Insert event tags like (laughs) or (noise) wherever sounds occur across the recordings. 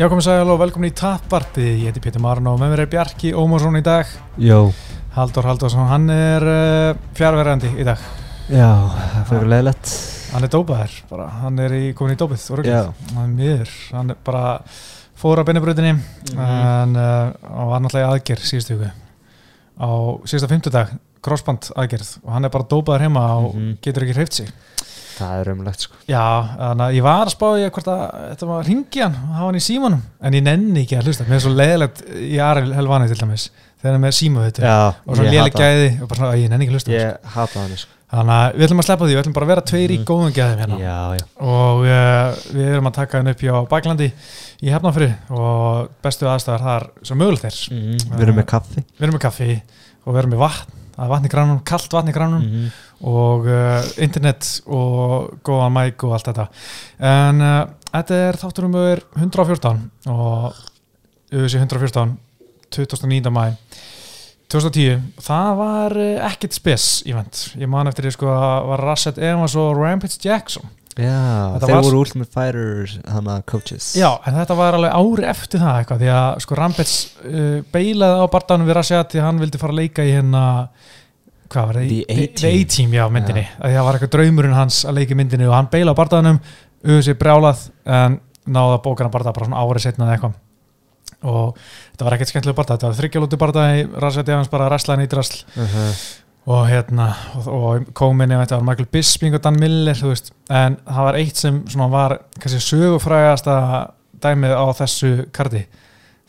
Já, komið sæl og velkomin í Tapparti, ég heiti Pétur Marun og með mér er Bjarki Ómarsson í dag. Jó, Haldur Haldursson, hann er uh, fjárverðandi í dag. Já, það fyrir leðilegt Hann er dópaður, bara, hann er í, komin í dópið og Já. röggið, hann er miður. Hann er bara fór á beinabrutinni Mhm. en uh, hann var náttúrulega í aðgerð síðustu hugu á síðusta fimmtudag, crossband aðgerð og hann er bara dópaður heima og Mhm. getur ekki hreift sig Það er umlegt sko. Já, þannig að ég var að spá í hvort að þetta var ringi hann, hafa hann í símanum en ég nenni ekki að hlusta, mér er svo leiðilegt í Ari Helvani til dæmis, þegar hann er með síma þetta og svo ég hata- gæði og bara svona, að ég nenni ekki að hlusta Ég hata hann sko. Þannig að við ætlum að sleppa því, við ætlum bara að vera tveir í Mhm. góðum gæðum hérna. Já, já. Og uh, við erum að taka hann upp hjá Baklandi í Hefnafri og bestu aðstæðar þar sem er. Við erum með kaffi. Við erum með kaffi og við erum með vatn að vatn í grannum, kallt vatn í grannum Mhm. Og uh, internet og góðan mæk og allt þetta. En uh, þetta er þáttur um 114 og auðvitað 114 29. mæ 2010, það var uh, ekkit spes event, ég man eftir því sko að var Rasset Evans og Rampage Jackson. Já, Þetta þeir var- voru Ultimate Fighters Hanna coaches. Já, en þetta var alveg ári eftir það eitthvað, því að sko Rampage beilaði á barndanum við Rasset því hann vildi fara að leika í hérna hvað var það? The A-Team. Já, myndinni. Að það var eitthvað draumurinn hans að leika í myndinni og hann beila á barndanum, auðvitað sér brjálað en náða bókana barndag bara svona árið setna eða eitthvað. Og þetta var ekkert skemmtilega barndag, þetta var þryggjálóti barndag í Rasset Evans bara ræslaðin í drasl. Uh -huh. og hérna og, og kominni, þetta var Michael Bisping og Dan Miller þú veist, en það var eitt sem svona var kannski sögufrægasta dæmið á þessu kardi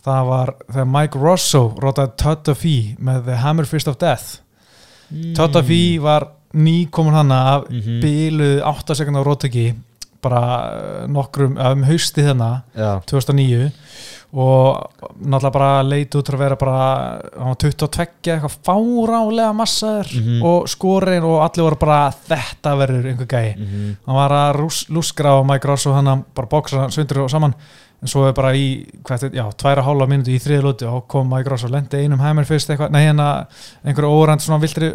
það var þegar Mike Rosso rótaði Todd of E með The Hammer Fist of Death Todd of E var nýkomin hana af Mhm. bíluð 8 sekundar rótöki bara eh, nokkrum, um hausti Já 2009 og náttúrulega bara leit út til að vera bara hann var 22 eitthvað fárálega massaður Mhm. og skorinn og allir voru bara þetta verður einhver gæi Mhm. hann var að lúskra á Mike Ross og hann bara bóksa sundur og saman en svo er bara í, hvað þetta, já, tværa hálfa mínúti í þriði lúti og kom Mike Ross og lendi einum hæmur fyrst eitthvað, nei hérna einhverju órænt svona viltri,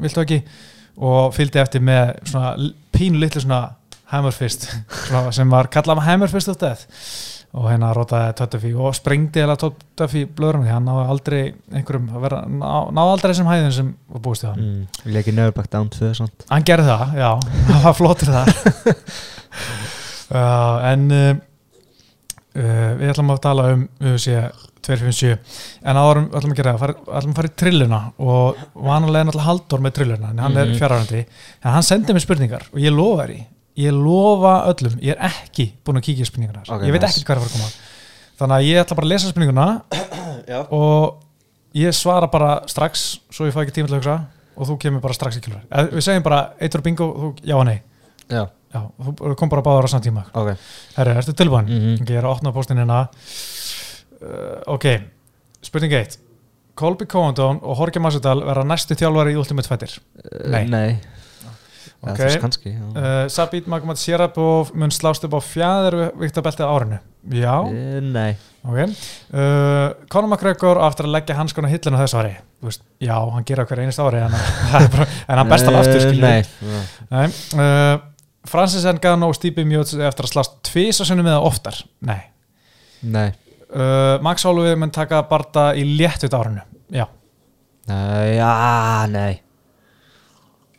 viltu ekki og fylgdi eftir með svona pínu litlu svona Hammerfist (laughs) svona, sem var kallað Hammerfist of Death og hérna rótaði Töttafi og sprengdi eða Töttafi blöðrum því hann náði aldrei einhverjum að vera, ná, náði aldrei þessum hæðin sem var búist í hann mm. Leki Never Back Down 2 sant? hann gerði það, já, (laughs) hann var flottir það (laughs) uh, en uh, við ætlum að tala um UFC 257 en við ætlum að gera það, ætlum að fara í trilluna og vanalega er náttúrulega Halldór með trilluna en hann er Mhm. fjárhærandi en hann sendi mér spurningar og ég lofa þér í ég lofa öllum, ég er ekki búin að kíkja í spurningarnar, Ok, ég veit nice. ekki hvað er að fara að koma. Þannig að ég ætla bara að lesa spurninguna (coughs) og ég svara bara strax svo ég fá ekki tíma til að hugsa og þú kemur bara strax kjölvar Eða við segjum bara eitt og bingo, þú, já og nei? Já, já, þú kom bara báðar á samt tíma. Ok. Herri, ertu tilbúin? Mhm. ok, ég er að opna póstin hérna. Uh, ok, spurning 1 Colby Covington og Jorge Masvidal verða næstu þjálfari í Ultimate Fighter? Nei. Uh, Nei. Ok. Það er kannski já. uh, Sabit Magomad Sierrapov mun slást upp á fjæðir viktabelti á árinu? Já, Eh, Nei. Ok. Uh, Conor McGregor á eftir að leggja hanskona hillinu þessu ári. Veist, já, hann gera hver einast ári en, hann- (laughs) bestar aftur Eh, Nei. Nei, uh, Francis Ngannou og Stipe Miocic eftir að slast tvisa sunnum eða oftar? Nei. Nei. Uh, Max Holloway mun taka barda í léttut árinu Já, Nei, já, nei.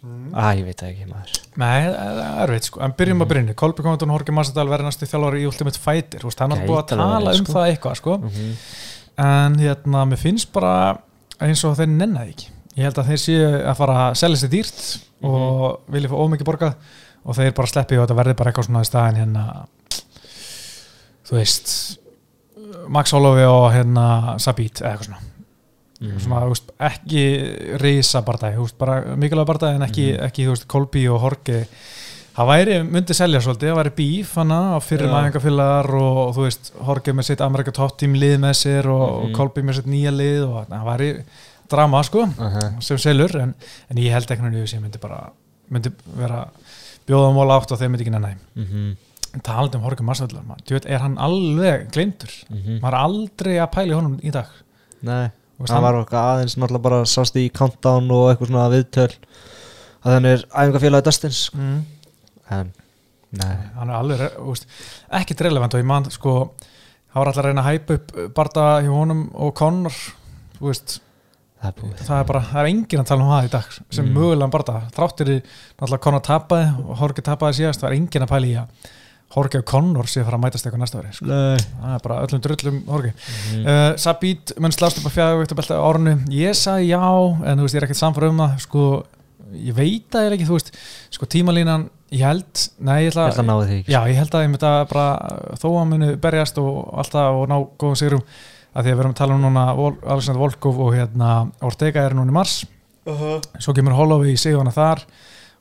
Æ, ég veit það ekki maður. Nei, það er erfitt sko. En byrjum að byrjunni, Kolby Komandun og Jorge Masvidal verður næstu þjálfari í Ultimate Fighter. Þú veist, hann er Gæti búið að alveg tala verið, um sko. það eitthvað sko. Mhm. En hérna, mér finnst bara eins og þeir nennaði ekki Ég held að þeir séu að fara að selja sér dýrt og vilja fá ómikið borgað og þeir bara sleppi og þetta verði bara eitthvað svona í staðin hérna þú veist Max Holloway og hérna Sabit eða eitthvað svona Mhm. svona, þú veist, ekki reysa bara mikilvæg bardagi en ekki, Mhm. ekki, þú veist, Kolby og Horki það væri, myndi selja svolítið það væri bíf hana fyrir Já. mæðingafélagar og, og þú veist, Horki með sitt Amerika Top Team lið með sér og, Mhm. og Kolby með sitt nýja lið og það væri drama, sko, Aha. sem selur en, en ég held ekki hann sem myndi bara myndi vera bjóða mál átt og þeir myndi ekki nenni Mhm. talandi um Horki Marsvöldur, er hann alveg gleymdur, Mhm. maður er aldrei að pæli honum í dag Nei Þú veist, hann var okkar aðeins náttúrulega bara sást í countdown og eitthvað svona viðtöl að hann er æfingafélagi Dustins mm. en nei hann er alveg, þú veist, ekkert relevant og ég man sko, það var alltaf að reyna að hæpa upp barða hjá honum og Conor þú veist, það er það er bara, það er enginn að tala um það í dag sem Mm. mögulega barða, þráttir í náttúrulega Conor tapaði og Jorge tapaði síðast það er enginn að pæla í að Jorge og Conor sé að fara að mætast eitthvað næsta ári sko. Það er bara öllum drullum Jorge. Mm. uh, Sabit menn slást upp að fjæða á árinu. Ég sagði já, en þú veist ég er ekkert samfara um það sko, ég veit að ég er ekki þú veist, sko tímalínan ég held, nei ég Ég ætla að náði því ekki já ég held að ég myndi að bara þó að muni berjast og alltaf og ná góðum sigrum að því að við erum að tala um núna Alexander Volkov og hérna Ortega er núna í mars. Svo kemur Holloway í sigurna þar.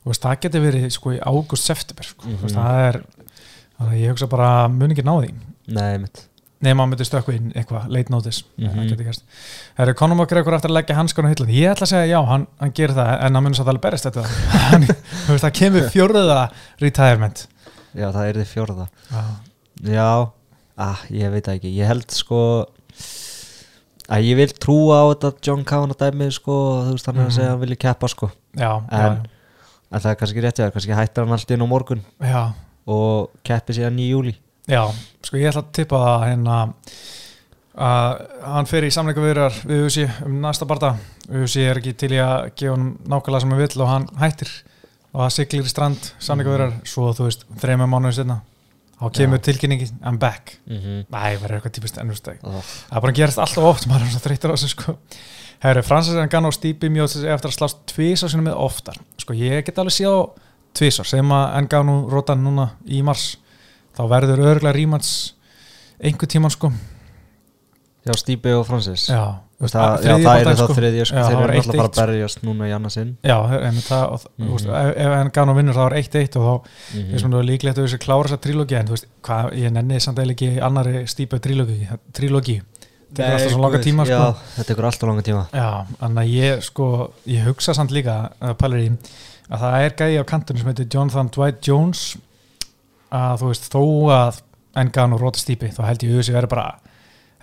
Og veist, það getur verið sko í águst-september sko. mm Mhm. það er þannig að ég hugsa bara muni ekki ná því. Nei, mitt nema að myndi stökku inn eitthvað late notice. Mm Mhm. það gerst. Það eru Conor McGregor eftir að leggja hanskan á hillan ég ætla að segja já, hann, hann gerir það en hann mun svo að berist þetta Hann- þú veist, það kemur fjórða retirement. Já, það er þið fjórða. Já, Já, ah, ég veit það ekki. Ég held sko að ég vil trúa á þetta John að dæmi sko, þú veist hann er að Mhm. segja að hann vilja keppa sko. Já, en, en það er kannski rétt já, kannski hættar hann allt inn á morgun. Já, já, og keppi síðan í júli já sko ég ætla að tippa það hérna að hann fer í samleika viðrar við USA um næsta barða USA er ekki til í að gefa hann nákvæmlega sem hann vill og hann hættir. Og það siglir í strand samleika viðrar svo þú veist, þreymur mánuður setna þá kemur tilkynningi, I'm back. Mm -hmm. Nei, verður eitthvað típist ennustæk oh. Það er bara gerast alltaf oft, (laughs) maður er svo þreytur á þessu sko. Herru, Francis Ngannou og Stipe Miocic eftir að slást tvísar sinni með oftar. Sko, ég get alveg á tvísar segjum að Ngannou rótan núna í mars þá verður örgulega rímans einhver tíman sko. Já, Stíbi og Francis? Já, það, að- já, það er sko. þriðja sko, þeir það eru alltaf bara 1-1, að berjast núna í annarsinn Já, einmitt það, og, mm Mhm. veist, ef, ef Ngannou vinnur þá er 1-1 og þá mm mm. -hmm. er líklegt að þessi klára þessa trílógi en þú veist, hvað, ég nenni samt eða ekki annari Stipe trílógi, trílógi tekur alltaf svo langa tíma sko. Já, þetta tekur alltaf langa tíma Já, að ég sko, ég hugsa samt líka að pælir í að það er gæði á kantunum sem heitir Jonathan Dwight Jones að þú veist, þó að engan og róta stýpi, þá held ég auðvitað verið bara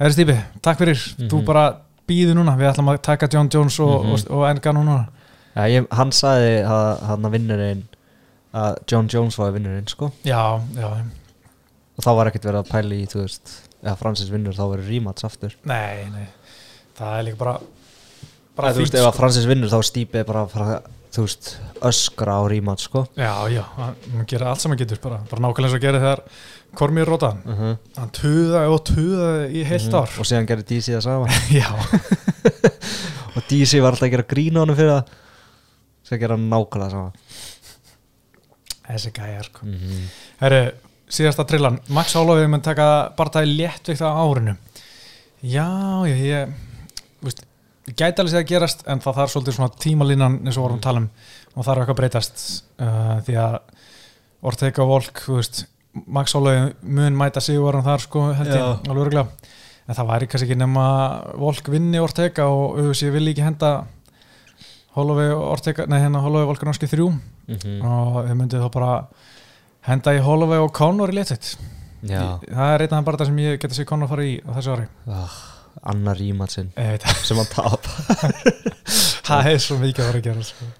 Herri stýpi, takk fyrir, þú Mhm. bara býðu núna, við ætlum að taka John Jones og, Mhm. og, og og núna. Já, ég, hann sagði að hann að vinnurinn að John Jones var vinnurinn sko. Já, já, og þá var ekkert verið að pæla í, þú veist ef Francis vinnur þá verður rímats aftur. Nei, nei. Það er líka bara bara þú veist, ef að sko. Francis vinnur þá stýpið bara að fara, þú veist, öskra á rímats sko. Já, já, hann gerir allt sem hann getur bara, bara nákvæmlega eins og gerir þegar Kormir róta hann, uh -huh. hann tuða og tuða í heilt ár. Og síðan gerir DC það sama. (laughs) Já, (laughs) og DC var alltaf að gera grína honum fyrir það. Sem gera nákvæmlega sama. Þessi gæjar sko. mm -hmm. Herru, síðasta trillan. Max Holloway mun taka barndagi léttvikt á árinu. Já, ég ég gæti alveg sér að gerast en það þarf svolítið svona tímalínan eins og vorum að tala um. Og þarf eitthvað að breytast. Uh, því að Ortega Volk, þú veist Max Holloway mun mæta sig varum þar sko, held ég, alveg örgulega en það væri kannski ekki nema Volk vinni Ortega og auðvitað ég vil ekki henda Holloway Ortega, nei hérna Holloway og Volk náttúrulega þrjú. Mm og þau myndið þá bara henda í Holloway og Conor í léttitt já, það er einn af það bara það sem ég geti sér Conor fara í á þessu ári. Ah, veit það, sem hann tap (laughs) það er svo mikið að fara að gera sko.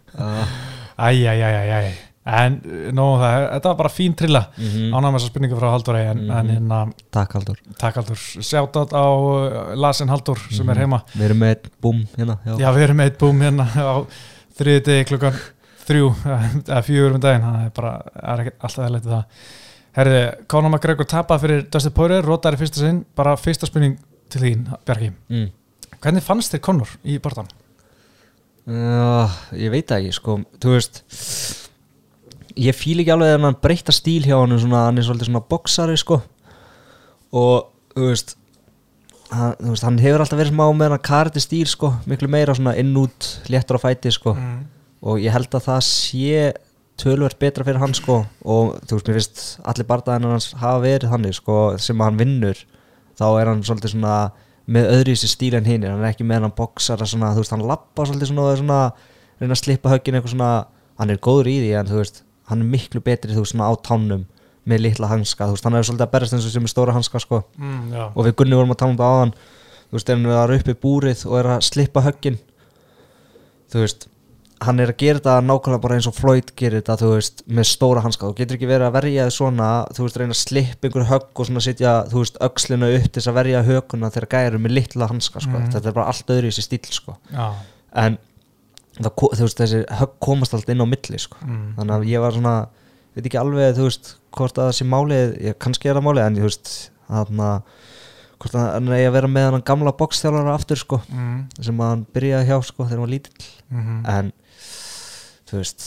Uh, æj, æj, æj, æj, æj en nó, það, þetta var bara fín trilla mm -hmm. ánægum þessa spurningu frá Haldur en, Mhm. en hérna, takk Haldur takk Haldur sjátt á uh, Lasin Haldur sem er Mhm. heima við erum með einn búm hérna já. já, við erum með eitt búm hérna á þriði degi klukkan þrjú eða fjögur um daginn, það er bara er ekki alltaf að leta það Herði, Conor McGregor tapað fyrir Dustin Poirier, rótar í fyrsta sinn bara fyrsta spurning til þín, Bjarki Mm. hvernig fannst þér Conor í barðan? Uh, ég veit ekki sko þú veist ég fíl ekki alveg að hann breyta stíl hjá hann svona, hann er svolítið svona boksari sko. Og þú veist hann, þú veist, hann hefur alltaf verið smá með hann karti stíl sko, miklu meira svona inn út léttur á fæti sko. Mm. og ég held að það sé tölvert betra fyrir hann sko. Og þú veist, mér finnst allir bardaðin hans hafa verið þannig sko sem hann vinnur þá er hann svolítið svona með öðru í þessi stíl en hinn hann er ekki með hann boksara svona, þú veist, hann lappa svolítið svona, svona reyna að slippa höggin eitthvað svona, hann er góður í því en þú veist, hann er miklu betri þú veist, svona á tánum með litla hanska, þú veist, hann er svolítið að berast eins og sem er stóra hanska sko. Mm, og við Gunni vorum að tala um það áðan þú veist, ef hann er upp í búrið og er að slippa höggin þú veist hann er að gera þetta nákvæmlega bara eins og Floyd gerir þetta, þú veist, með stóra hanska. Þú getur ekki verið að verja þið svona þú veist, reyna að slippa einhver högg og svona setja þú veist, öxlina upp til þess að verja höguna þegar gæri með litla hanska, sko. Mhm. þetta er bara allt öðru í þessi stíl, sko en þú veist, þessi högg komast alltaf inn á milli, sko. Mm, þannig að ég var svona, veit ekki alveg þú veist, hvort að það sé málið ég, kannski er það málið, en þú veist þarna, hvort að eigi að vera með hann gamla boxþjálfara aftur, sko mm, sem að hann byrjaði hjá, sko, þegar hann var lítill. Mm, en þú veist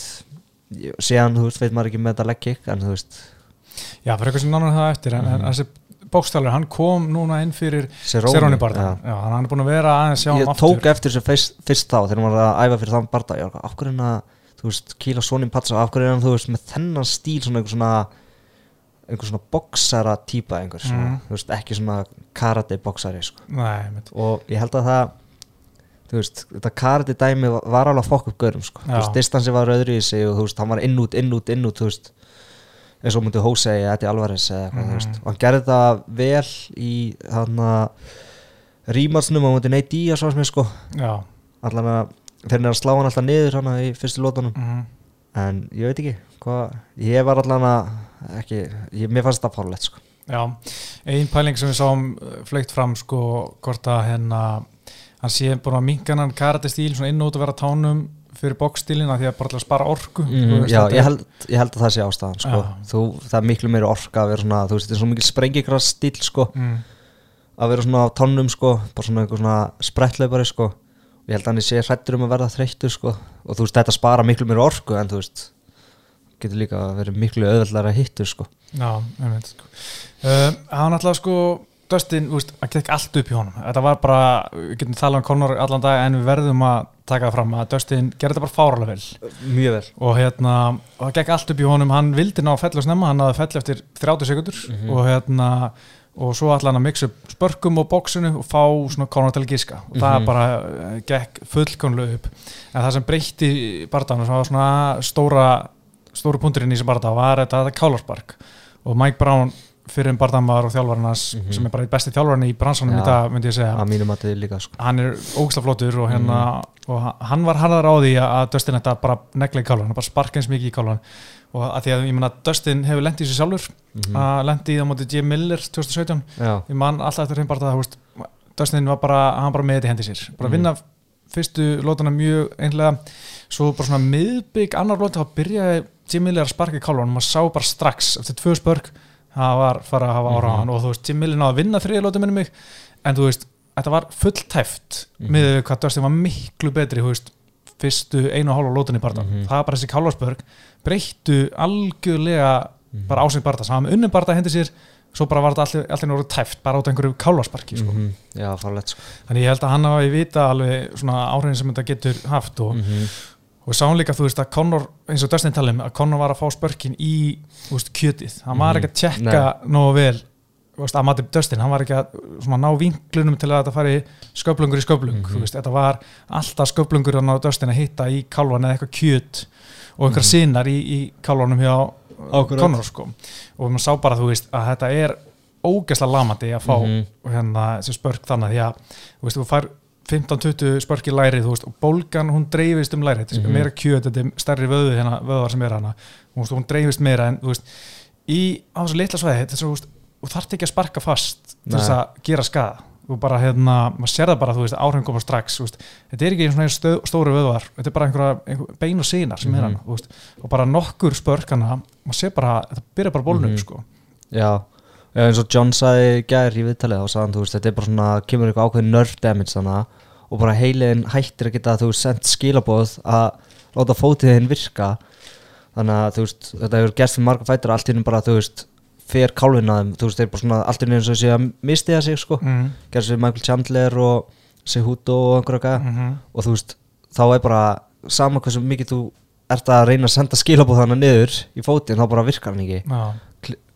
ég- síðan, þú veist, veit maður ekki með þetta leggik en þú veist, já, fyrir eitthvað sem nánar það eftir en, en Mhm. þessi bókstælur, hann kom núna inn fyrir Seróni já. já, hann er búin að vera aðeins sjá ég hann tók aftur eftir þessu fyrst, fyrst þá þegar hann var að æfa fyrir þann barða ég var er hann að, þú veist, kýla sonin patsa hverju er hann, þú veist, með þennan stíl svona einhver svona einhver svona boxara típa einhver, svona, Mhm. þú veist, ekki svona karate boxari, sko nei, mitt, og ég held að það þú veist, þetta karate dæmi var- alveg að fokk upp görum sko. Já. þú veist, distansi var öðru í sig og þú veist, hann var inn út, inn út, inn út þú veist, eins og myndi Hose eða Eddie Alvarez eða eitthvað, Mhm. þú veist. Og hann gerði það vel í hann að rímarsnum á Nate Diaz var sem ég sko að þeir að slá hann alltaf niður hann í fyrstu lótunum mm, en ég veit ekki hvað, ég var allan að ekki, ég, mér fannst þetta fárlegt sko. Já, einn pæling sem við sáum uh, flögt fram sko hvort að hérna hann sé að minka hann karate stíl svona inn og út að vera á tánum fyrir bókstílina því að bara að spara orku Mm, já, ég held, ég held að það sé ástæðan sko. Þú, það er miklu meiri orka að vera svona, þú veist, þetta er svo mikil sprengikrast stíl sko, mm, að vera svona á tannum sko, bara svona einhver svona sprettlaupari sko, og ég held að hann sé hrættur um að verða þreyttur sko, og þú veist, þetta spara miklu meiri orku, en þú veist getur líka verið miklu auðveldlega að hittu sko. Já, einmitt sko. uh, hann alltaf sko Dustin, hann gekk allt upp í honum. Þetta var bara, við getum talað um Conor allan dag en við verðum að taka það fram að Dustin gerði þetta bara fáralega vel. Mjög vel. Og hérna, það gekk allt upp í honum. Hann vildi ná að fella snemma, hann hafði fell eftir 30 sekundur Mhm. og hérna og svo ætla hann að mixa upp spörkum og bóksinu og fá svona Conor til að giska. Og það Mhm. bara eh, gekk fullkonlega upp. En það sem breytti og það var svona stóra stóru punkturinn í þessum barða var þetta, þetta kálarspark. Og Mike Brown fyrir en barðan var og þjálfarinn hans Mhm. sem er bara einn besti þjálfarinn í bransanum Já. í dag myndi ég segja að að líka sko. hann er ógislega flottur og, hérna, Mhm. og hann var harðar á því að Dustin þetta bara negla í kálan, hann bara sparka eins mikið í kálan og að því að ég menna Dustin hefur lendið sig sjálfur Mhm. að lendi í það móti Jim Miller 2017 já, ég man alltaf eftir hrein bara það Dustin var bara, hann bara með þetta í hendi sér bara Mhm. vinna fyrstu lótana mjög einlega, svo bara svona miðbygg annar lóta, þá byrjaði Jim Miller að sparka í kálan og maður sá bara strax eftir tvö spörk, það var fara að hafa ára á Mhm. hann og þú veist, Jim Miller náði að vinna þriða lóta minni mig, en þú veist þetta var fulltæft Mhm. með við hvað Dustin var miklu betri, þú veist fyrstu einu og hálfa lótan í barða Mhm. það var bara þessi kálarspörk breyttu algjörlega Mhm. bara það var með unnum barða hendi sér svo bara var þetta allir náttúrulega tæft bara át einhverju kálasparki sko. Mhm. já, fárlegt sko. þannig ég held að hann hafi vita alveg svona áhrifin sem þetta getur haft og. Og líka þú veist að Conor, eins og Dustin talum að Conor var að fá spörkin í veist, kjötið, hann var Mhm. ekki að tjekka nógu vel veist, að mati Dustin, hann var ekki að svona, ná vinklunum til að þetta fari sköflungur í sköflung, Mhm. þú veist, þetta var alltaf sköflungur að ná Dustin að hitta í kálvan eða eitthvað kjöt og einhver Mhm. sinnar í, í kálvanum hjá Akkurat. Conor sko og maður sá bara þú veist að þetta er ógeðslega lamandi að fá Mhm. hérna þessi spörk þannig að þú veist þú fær 15-20 spörk í læri þú veist og bólgan hún dreifist um læri þetta er Mhm. meira kjöt, þetta er stærri vöðu hérna, vöðvar sem er hana. Veist, hún dreifist meira en veist í á þessu litla svæði þetta er svo, þú þarft ekki að sparka fast til þess að gera skada þú bara hérna, maður sér það bara áhrifin koma strax, þetta er ekki einu svona stöð, stóru vöðvar, þetta er bara einhverja einhver, bein og sínar sem er Mhm. hana, og bara nokkur spörk hana, maður sér bara þetta byrja bara bólnum, Mhm. sko. Já, Já, eins og John sagði gær í viðtalið sagði hann, þú veist, þetta er bara svona kemur eitthvað ákveðin nerve damage þannig og bara heiliðin hættir að geta þú veist, sendt skilaboð að láta fótiðin virka. Þannig að þú veist, þetta hefur gerst fyrir marga fættir allt í hennum bara, þú veist, að þeim þú veist, þeir bara svona allt í hennum eins og sé að mistiða sig sko, mm. gerst fyrir Michael Chandler og Sehudo og einhverja Mm og þú veist, þá er bara sama hversu mikið þú ert að reyna að senda skilaboð þannig niður í fótinn, þá bara virkar hann ekki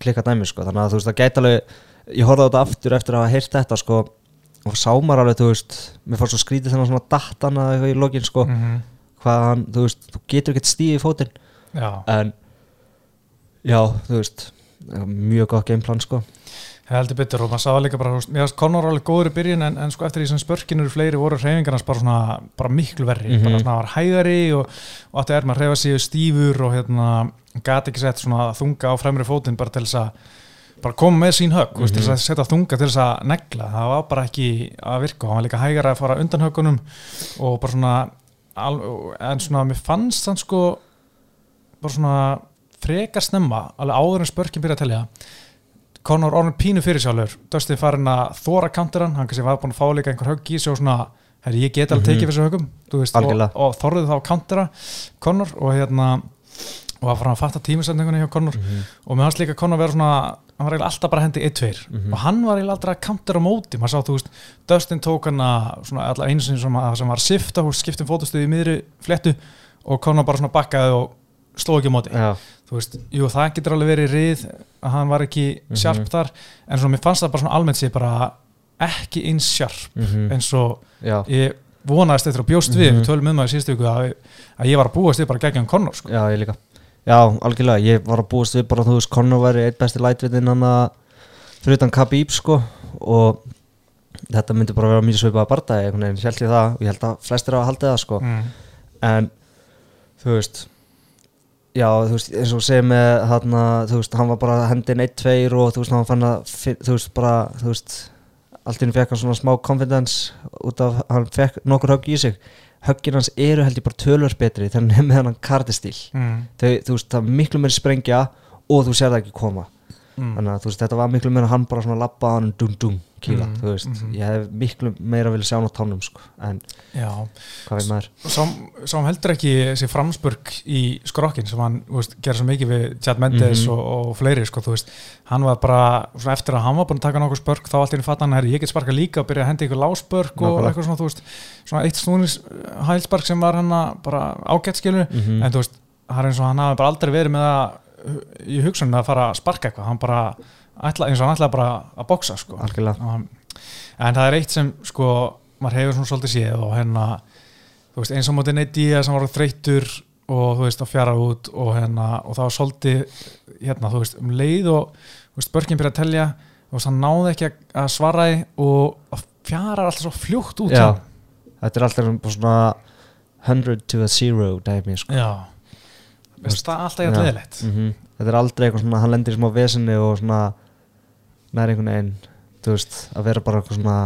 klikka dæmi sko. Þannig að þú veist það gæti alveg ég horfði á þetta aftur eftir að hafa heyrt þetta sko og sá maður alveg þú veist mér fannst svo skrítið þennan svona dattan að eitthvað í lokin sko. Mm hvað hann þú veist þú getur ekkert stíð í fótinn. Já. en já þú veist mjög gott gameplan sko heldur betur og maður sá líka bara, mér finnst Conor alveg góður í byrjun en, en sko eftir því sem spörkin eru fleiri voru hreyfingarnas bara svona, bara miklu verri Mhm. bara svona var hæðari og, og átti er maður að hreyfa sig stífur og hérna gati ekki sett svona þunga á fremri fótinn bara til þess að bara koma með sín högg, mm Mhm. til þess að setja þunga til þess að negla, það var bara ekki að virka og hann var líka hægara að fara undan höggunum og bara svona en svona mér fannst hann sko bara svona frekar snemma, alveg áður en spörkin byrja að telja Conor orðin pínu fyrir sjálfur Dustin farin að þóra counter hann hann kannski var búin að fá líka einhver högg í sig og svona herri, ég get alveg Mhm. tekið fyrir þessu höggum. Veist, og, og þorðið þá að countera Conor og hérna og að fara að fatta tímisendingunni hjá Conor. Og mér fannst líka Conor vera svona hann var eiginlega alltaf bara hendi 1-2 Mhm. og hann var eiginlega aldrei að countera á móti. Maður sá, þú veist, Dustin tók hann að svona allar einu sinni sem, að- sem var sifta og skiptum fótustuði í miðri fléttu og Conor bara svona bakkaði og sló ekki á móti Já, þú veist, jú það getur alveg verið rið að hann var ekki Mhm. sjarp þar en svona mér fannst það bara svona almennt sér bara ekki eins sjarp mhm, eins og já, ég vonaðist eftir að bjóst við, Mhm. við tölum um það í síðustu viku að, að ég var að búast við bara gegn Conor sko. já, ég líka Já, algjörlega, ég var að búast við bara þú veist, Conor væri eitt besti lætvitin hann að fyrir utan Khabib sko og þetta myndi bara vera mjög svipað að einhvern veginn, held ég það og ég held að flestir hafa haldið það sko mm. en þú veist já, þú veist, eins og með þarna, þú veist, hann var bara hendin 1-2 og þú veist, hann fann að þú veist, bara, þú veist allt henni fekk hann svona smá confidence út af, hann fekk nokkur högg í sig. Höggin hans eru held ég bara tölvörs betri er með hann kardistíl Mm. þau, þú veist, það er miklu meiri sprengja og þú sér það ekki koma Mm. þannig að veist, þetta var miklu meira hann bara svona lappa hann dum dum kýla, Mm, þú veist mhm. ég hef miklu meira vilja sjá hann á tánum sko, en já, hvað veit maður Sám, sám heldur ekki þessi framspurk í skrokkin sem hann þú veist, gerir svo mikið við Chad Mendes Mhm. og, og fleiri sko, þú veist, hann var bara eftir að hann var búin að taka nokkuð spörk þá allt í henni fatt hann ég get sparka líka að byrja að henda ykkur láspörk og eitthvað svona, þú veist svona eitt snúnis hælspark sem var hann bara ágætt skilur Mhm. en þú veist, hann hafi bara aldrei verið með það í hugsunum að fara að sparka eitthvað. Hann bara, ætla, eins og hann ætlaði bara að boksa sko. Og en það er eitt sem sko maður hefur svona svolítið séð og hérna veist eins og mótið neitt í sem var þreyttur og þú veist að fjara út og hérna og það var svolítið hérna veist um leið og veist börkin byrja að telja veist hann náði ekki að- að svara og að fjara alltaf svo fljótt út Já, þetta er alltaf svona 100 to a 0 dæmi sko. já. Það er alltaf jægt leðilegt mm Þetta er aldrei eitthvað svona, hann lendir í smá vesinni og svona nær einhvern veginn, þú veist, að vera bara eitthvað svona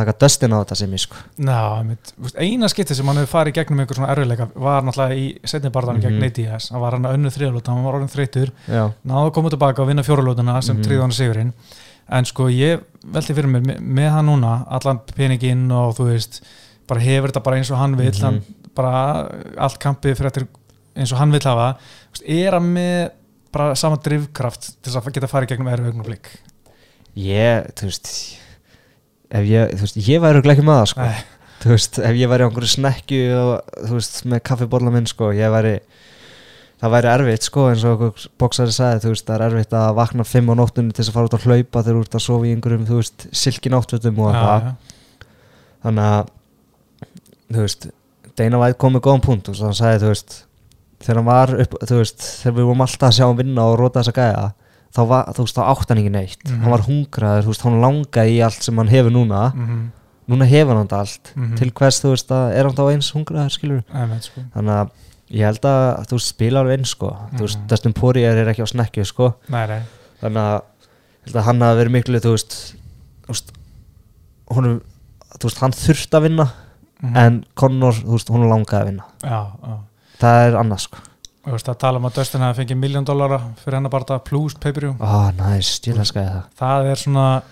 taka döstin á þetta sem ég sko. Ná, mitt, veist, eina skipti sem hann hefur farið gegnum einhver svona erfiðleika var náttúrulega í setni barðan gegn Mhm. Diaz, hann var hann að önnu þriðalóta hann var orðin þreytur, náðu að koma tilbaka og vinna fjóralótuna sem mm tríði hann sigurinn. En sko ég velti fyrir mér með, með hann núna, allan peninginn og þú veist, bara hefur þetta bara eins og hann vill, Mhm. hann bara allt kampið fyrir eftir eins og hann vill hafa er hann með bara sama drivkraft til að geta farið í gegnum erfið augnablik ég, þú veist ef ég, þú veist, ég væri ekki með það sko Nei. þú veist, ef ég væri á einhverju snekju og þú veist, með kaffibólla minn sko, ég væri það væri erfitt sko, eins og bóksari sagði, þú veist, það er erfitt að vakna fimm á nóttunni til þess að fara út að hlaupa þegar þú ert að sofa í einhverjum, þú veist, silkin áttvetum og það, já. þannig að þú veist, Deina Væð kom með góðan punkt, þú veist, hann sagði, þú veist þegar hann var upp, þú veist, þegar við vorum alltaf að sjá hann vinna og róta þessa gæja þá var, þú veist, þá átt hann ekki neitt Mhm. hann var hungraður, þú veist, hann langaði í allt sem hann hefur núna, Mhm. núna hefur hann allt Mhm. til hvers, þú veist, að er hann þá eins hungraður, skilur sko. þannig að ég held að, þú spila alveg eins, sko þú veist, Mhm. Dustin Poirier er ekki á snekju, sko Nei, nei. þannig að, að hann hafi verið miklu, þú veist, þú veist honum, þú veist, hann þurft að vinna Mhm. en Conor, þú veist, hún langaði að vinna já, já það er annars, sko. Þú veist að tala um að Dustin hafi fengið miljón dólara fyrir hennar bara plus pay-per-view. Ég elskaði það. Það er svona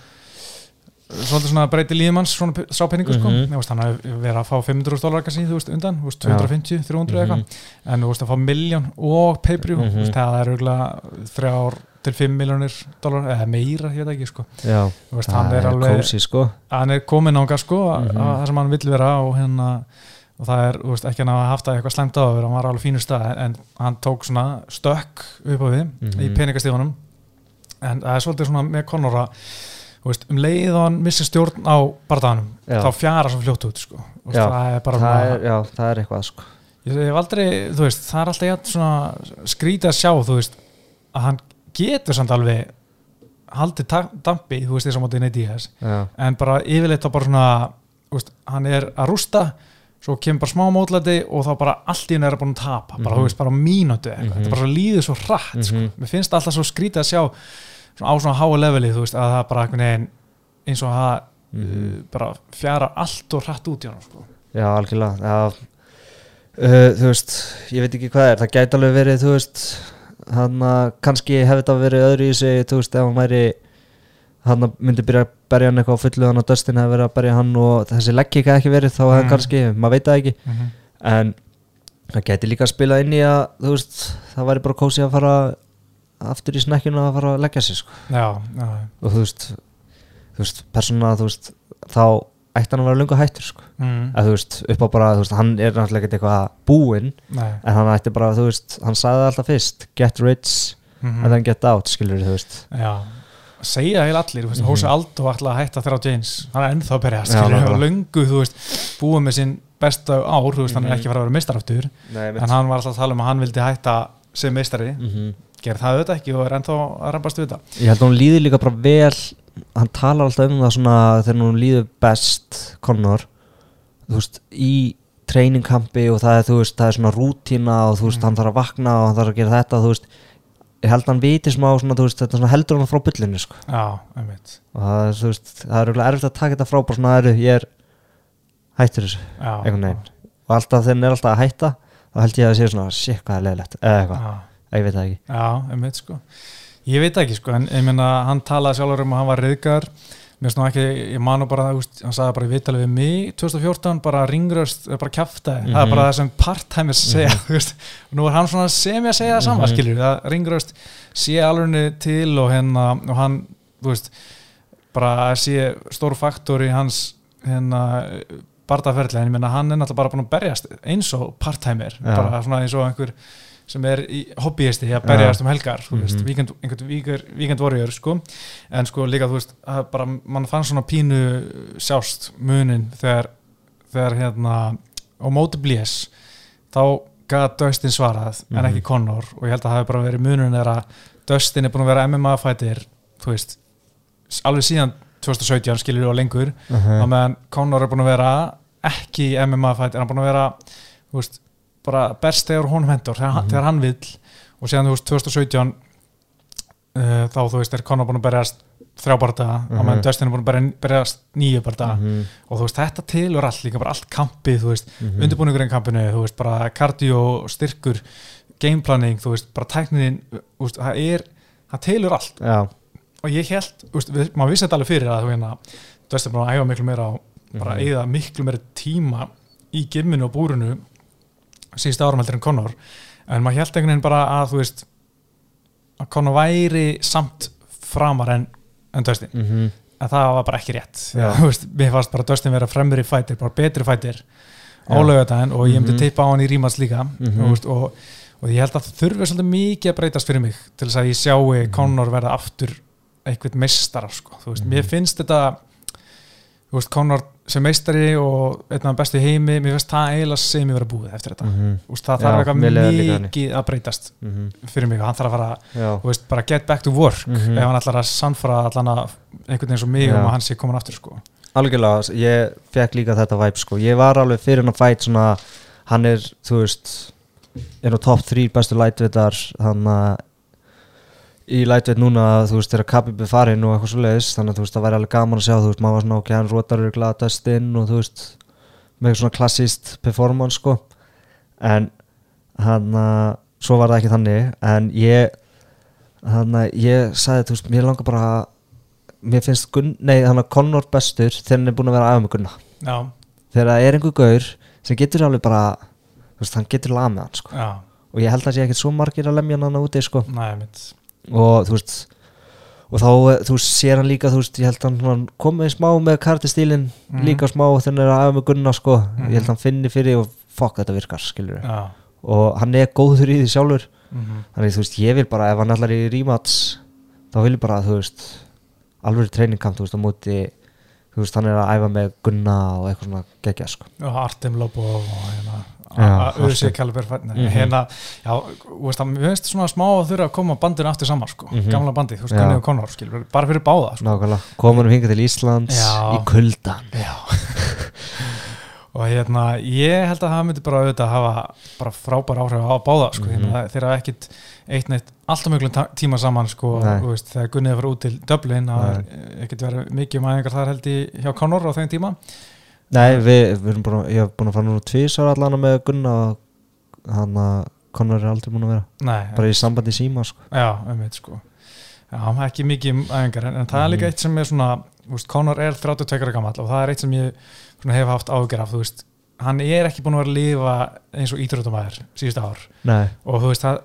svolítið svona breyti líðmanns svona pe- sá penningu sko. Mhm. Þú veist, hann hafi verið að fá 500 dólar kannski, þú veist, undan, þú veist, 250, 300 Mhm. eitthvað. En þú veist að fá miljón og pay-per-view Mhm. þú veist, það er auðvitað þrjár til 5 miljónir dólar, eða meira, ég veit ekki sko. Já, þú veist, hann er alveg kósi, sko. hann er komin ánga sko mm Mhm. það sem hann vill vera og hérna og það er, þú veist, ekki hann að haft það eitthvað slemt á að vera, hann var alveg fínur stað en hann tók svona stökk upp á við í Mhm. peningastíðunum en það er svolítið svona með Conor að þú veist, um leið og hann missi stjórn á barðanum, þá fjara svo fljótt út sko, veist, Já, það er bara það er, Já, það er eitthvað, sko. Ég, ég hef aldrei, þú veist, það er alltaf jætt svona skrítið að sjá, þú veist að hann getur samt alveg haldið dampi, þú veist þess að já, en bara yfirleitt þá bara svona veist, hann er að rústa svo kemur bara smá mótlæti og þá bara allt í henni er að búin að tapa, bara, Mhm. þú veist, bara á mínútu eitthvað, Mhm. þetta bara svo líður svo hratt sko. Mhm. mér finnst alltaf svo skrítið að sjá svona, á svona háa leveli, þú veist, að það bara veginn eins og það Mhm. uh, bara fjara allt og hratt út í hann sko. já, algjörlega já, uh, þú veist ég veit ekki hvað er, það gæti alveg verið þú veist, hann að kannski hefði þetta verið öðru í sig, þú veist, ef hann væri hann myndi byrja að berja hann eitthvað á fullu, hann að Dustin hefði verið að berja hann og þessi legging hefði ekki verið, þá hefði Mm. kannski maður veit það ekki, en það gæti líka að spila inn í að þú veist, það væri bara kósi að fara aftur í snekkjuna að fara að leggja sig sko. já, já, og þú veist, þú veist, persónulega þú veist, þá ætti hann að vera lunga hættur sko. mm. að þú veist, upp á bara, veist, hann er náttúrulega ekkert eitthvað búinn, en hann ætti bara, þú veist, hann sagði alltaf fyrst, get rich Mhm. and then get out, skilur þú veist Já, segja heil allir, þú veist, Mhm. Hósi Aldó ætla að hætta þeirra á James, hann er ennþá að berja og löngu, þú veist, búið með sinn besta ár, þú veist, hann er Mhm. ekki að fara að vera meistaraftur, Nei, en hann var alltaf að tala um að hann vildi hætta sem meistari, mm gerð það auðvitað ekki og er ennþá að reymbast við þetta. Ég held að hún líður líka bara vel hann talar alltaf um það svona þegar hún líður best Connor þú veist, í treiningkampi og það er, þú veist, það er svona rútína og þú veist, Mm. hann þarf að vakna og hann þarf að gera þetta, þú veist ég held að hann viti smá svona, veist, þetta svona heldur hann frá bullinu, sko. Já, einmitt, og það þú veist, það er erfitt að taka þetta frá bara svona, eru, ég er hættur þessu, já. og alltaf hann er alltaf að hætta þá held ég að það sé svona, shit, hvað er leðilegt eða eitthvað, ég veit það ekki. Já, einmitt, sko. Ég veit ekki, sko, en ég meina, hann talaði sjálfur um að hann var reyðgar Mér finnst nú ekki, ég man nú bara, veist, hann sagði bara í viðtalið við mig 2014, bara ringröst, bara kjaftaði, það er Mhm. bara það sem part-timers segja, veist, og nú er hann svona sem ég segja það sama, Mhm. skilur, það ringröst sé alveg til og hérna, og hann, þú veist, bara sé stór faktor í hans, hérna, bardaferðlega, en ég meina, hann er náttúrulega bara búin að berjast eins og part-timer, Já. bara svona eins og einhver sem er hobbyisti að berjast Já. um helgar, þú veist, Mhm. einhvern weekend warrior, sko, en sko líka, þú veist, bara, mann fann svona pínu sjást munin þegar, þegar hérna, á móti blés, þá gæða Dustin svarað, en Mhm. ekki Conor, og ég held að það hefði bara verið munin er að Dustin er búin að vera MMA-fætir, þú veist, alveg síðan 2017 skilur við á lengur, uh á meðan Conor er búin að vera ekki MMA-fætir, hann er búin að vera, þú veist, bara best þegar honum hendur, þegar, hann Mhm. þegar hann vill, og síðan, þú veist, 2017 uh, þá, þú veist, er Conor búin að berjast þrjá bardaga, á Mhm. meðan Dustin er búin að berja- berjast nýju bardaga, -hmm. og þú veist, þetta tilur allt líka, bara allt kampið, þú veist, Mhm. undirbúningurinn kampinu, þú veist, bara kardio, styrkur, gameplanning, þú veist, bara tæknin, veist, það er, það tilur allt Já, og ég held, þú veist, við, maður vissi þetta alveg fyrir að þú hérna, Dustin er búin að æfa miklu meira á, bara Mhm. eigða miklu meira tíma í gimminu og búrunu síðust árum heldur en Conor en maður held einhvern veginn bara að þú veist að Conor væri samt framar en, en Dustin mm en það var bara ekki rétt (laughs) þú veist, mér fannst bara Dustin vera fremri fætir bara betri fætir á Já. laugardaginn og ég myndi Mhm. teipa á hann í rímans líka Mhm. þú veist, og, og ég held að það þurfi svolítið mikið að breytast fyrir mig til þess að ég sjái Mhm. Conor verða aftur eitthvað meistara sko. veist, Mhm. mér finnst þetta Conor sem meistari og einn af bestu heimi, mér finnst það eiginlega sem ég verið búið eftir þetta -hmm. Þú veist, það þarf eitthvað mikið að breytast Mhm. fyrir mig og hann þarf að fara veist, bara get back to work Mhm. ef hann ætlar að sannfara allan að einhvern veginn svo mig Já. um að hann sé komin aftur sko. algjörlega, ég fekk líka þetta væp sko, ég var alveg fyrir hann að fæt svona, hann er, þú veist er á topp 3 bestu lightweightar hann að í lightweight núna, þú veist, þegar Khabib er farinn og eitthvað svo leiðis, þannig að þú veist, það væri alveg gaman að sjá, þú veist, maður var svona ok, hann rótar eru glada döstinn og þú veist með svona klassíst performance sko, en hann að, svo var það ekki þannig. En ég hann að ég sagði, þú veist, mér langar bara að mér finnst Gunn, nei, hann að Conor bestur þegar hann er búin að vera aðeins með Gunna. Já, þegar það er einhver gaur sem getur alveg bara þú veist, hann getur lag með hann sko. og ég held að sé ekkert svo margir að lemja hann úti sko. næ, mitt og þú veist og þá, þú sér hann líka þú veist, ég held að hann komið smá með kartistílin Mhm. líka smá hann er aðeins með Gunna sko. Mhm. ég held að hann finni fyrir og fokk þetta virkar, skilur já, og hann er góður í því sjálfur mhm, þannig þú veist, ég vil bara, ef hann allar í rematch þá vil ég bara, þú veist alveg treiningkamp, þú veist, á móti þú veist, hann er að æfa með Gunna og eitthvað svona geggja, sko og Artem Lobo og hérna, að auðvitað. Kaliber fætni Mhm. hérna, já, veist það, mér finnst svona smá að þurfa að koma bandinu aftur saman sko, Mhm. gamla bandið, þú veist. Gunni og Conor skilur, bara fyrir báða sko. nákvæmlega, komum við hingað til Íslands Já. í kuldan Já (laughs) og hérna, ég held að það myndi bara auðvitað hafa bara frábær áhrif á báða sko, Mhm. hérna, þeir hafa ekkit eitt neitt alltaf mjög tíma saman sko, veist, þegar Gunnið var út til Dublin það ekkit verið mikið um aðeingar þar held ég hjá Conor á þeim tíma Nei, við, við erum búin að, ég hef búin að fara núna tvísar allan með Gunna og hann að Conor er aldrei búin að vera. Nei, bara í sambandi síma sko. Já, um veit sko. Já, ekki mikið um æfingar en, en það er líka Mhm. eitt sem er svona veist, Conor er 32 ára gammal og það er eitt sem ég svona, hef haft ágjör af þú veist, hann er ekki búin að vera að lifa eins og íþróttumæður síðustu ár. Nei, og þú veist, það,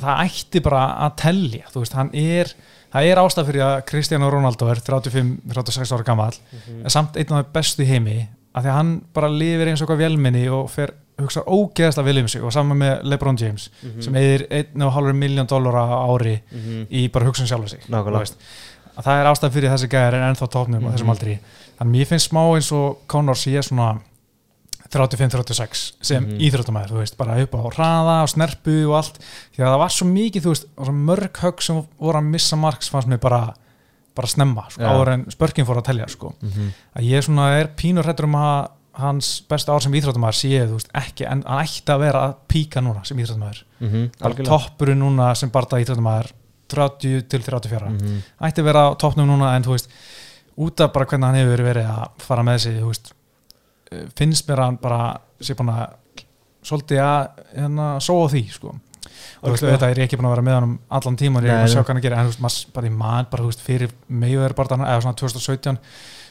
það ætti bara að tellja, þú veist, hann er það er ástæð fyrir að Cristiano Ronaldo er 35-36 ára gammal en samt einn af þeim bestu heimi af því að hann bara lifir eins og hvað vélminni og fer, hugsa ógeðast að vel um sig og saman með LeBron James Mhm. sem eðir 1,5 miljón dólar á ári Mhm. í bara sig Nákvæmlega. þú veist. að það er ástæð fyrir þessi gæðar en ennþá tópnum á Mhm. þessum aldri þannig mér finnst smá eins og Conor sé svona 35-36 sem Mhm. íþróttamæður, þú veist, bara upp á hraða og snerpu og allt, því að það var svo mikið þú veist, mörg högg sem voru að missa marks fannst mér bara bara snemma, sko, Já. áður en spörkin fór að telja sko, Mhm. að ég svona er pínur hrættur um að hans besta ár sem íþróttamæður sé, þú veist, ekki en hann ætti að vera að píka núna sem íþróttamæður Mhm. bara Algjörlega. toppurinn núna sem barða íþróttamæður 30 til 34 Mhm. ætti að vera toppnum núna en þú veist út af bara hvernig hann hefur verið að fara með sig þú veist, finnst mér að hann bara sé búin að svolítið að hérna, sóa því sko. Og Algjörlega. þetta er ekki búin að vera með hann um allan tíma og ég er að sjá hvað hann gerir en þú veist, maður bara í mann, bara þú veist, fyrir meður bara eða svona 2017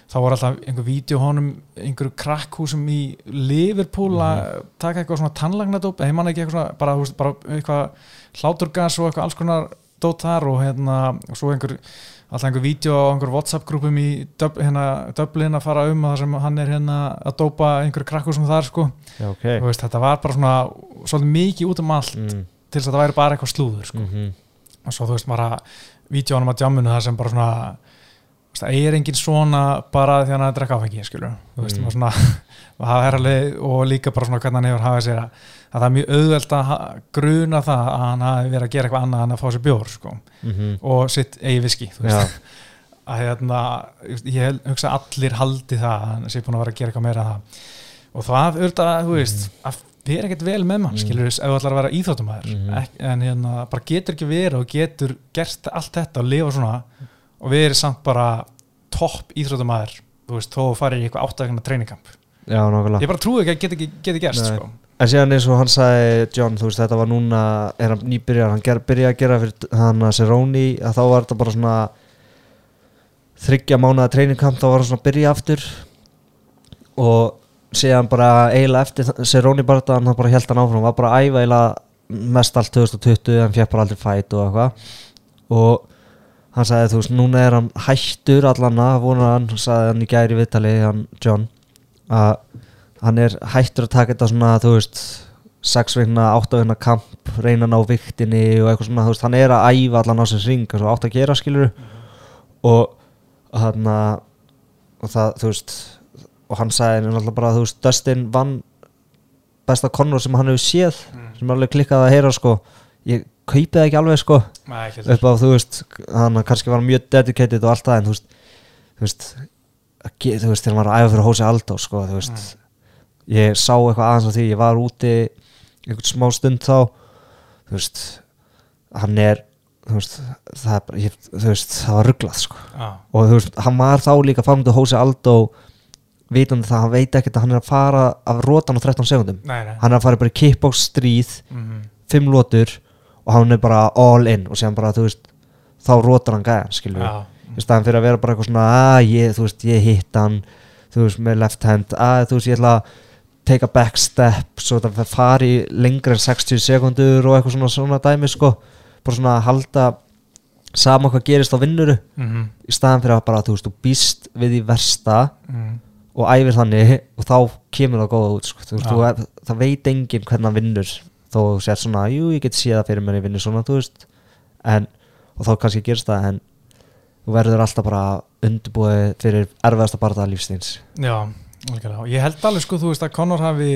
þá voru alltaf einhver vídeo honum einhverju krakkhúsum í Liverpool að taka eitthvað svona tannlagnadóp eða ég man ekki eitthvað svona, bara, þú veist, bara eitthvað hláturgas og eitthvað alls konar dót þar og hérna og svo einhver alltaf einhver vídeo á einhver Whatsapp-grúpum í Dub, hérna, að fara um þar sem hann er hérna að dópa einhverju krakkhúsum þar sko Já, ok Þú veist, þetta var bara svona svolítið mikið út um allt Mm. til þess að það væri bara eitthvað slúður sko. Mhm. og svo þú veist bara vídjónum að djammunu það sem bara svona það er engin svona bara því að hann að drekka áfengi skilur, þú veist, Mm. mm. svona (laughs) er alveg, og líka bara svona hvernig hann hefur hafið sér að, að það er mjög auðvelt að gruna það að hann hafi verið að gera eitthvað annað en að fá sér bjór sko, Mhm. og sitt eigi viski þú veist, Já, (laughs) að hérna ég hugsa allir haldi það að hann sé búin að vera að gera eitthvað meira það og það auðvitað, þú veist að vera ekkert vel með mann, Mm. skilur ef þú ætlar að vera íþróttumæður Mhm. Ek, en hérna, bara getur ekki verið og getur gert allt þetta og lifa svona og verið samt bara topp íþróttumæður þú veist, þó fara í eitthvað áttækna treyningamp ég bara trúi ekki að geti, ekki- geti gerst sko. En síðan eins og hann sagði, John, þú veist, þetta var núna, er hann nýbyrjar, hann ger, byrjaði að gera fyrir hann að Seroni, að þá var þetta bara svona þryggja mánuða treiningkamp, þá var hann svona að byrja aftur. Og síðan bara eiginlega eftir Seroni bara hann bara held hann áfram, var bara að æfa eiginlega mest allt 2020, hann fekk bara aldrei fæt og eitthvað. Og hann sagði, þú veist, núna er hann hættur allan að, vonar hann, sagði hann í gæri viðtali, hann John, að hann er hættur að taka þetta svona þú veist 6 vikna, 8 vikna kamp reyna að ná viktinni og eitthvað svona þú veist, hann er að æfa allan á sem ring og átt að gera skilur og hann og það, þú veist og hann sagði náttúrulega bara, þú veist, Dustin vann besta Conor sem hann hefur séð sem er alveg klikkað að heyra sko ég kaupið ekki alveg sko. Nei, ekki upp á þú veist hann kannski var mjög dedicated og allt það en þú veist þú veist, að ge- þú veist þegar maður að æfa fyrir Hósi Aldó sko þú veist. Ég sá eitthvað aðeins af því ég var úti einhvern smá stund þá þú veist hann er þú veist það, er ég, þú veist, það var rugglað sko. Já, og þú veist hann var þá líka framöndu Hósi Aldó vitandi það hann veit ekkert að hann er að fara af rótan á 13 sekundum nei, nei. Hann er að fara bara í kickbox stríð mm fimm lótur og hann er bara all in og séðan bara þú veist þá rótar hann gæðan Já, í staðan fyrir að vera bara eitthvað svona að ég, þú veist, ég hitt hann þú veist, með left hand að þú veist, ég ætla að take a back step svo það fari lengra en 60 sekundur og eitthvað svona, svona dæmi sko. Bara svona að halda sama hvað gerist á vinnuru mm í staðan fyrir að bara, þú veist, þú býst við í versta mm. og æfir þannig og þá kemur það góða út sko. þú veist, þú, það veit enginn hvernig hann vinnur þó þú sér svona, jú, ég get séð það fyrir mér ég vinnur svona, þú veist. En, og þá kannski gerst það en þú verður alltaf bara undirbúið fyrir erfiðasta barða lífstíns Já. Og ég held alveg sko, þú veist að Conor hafi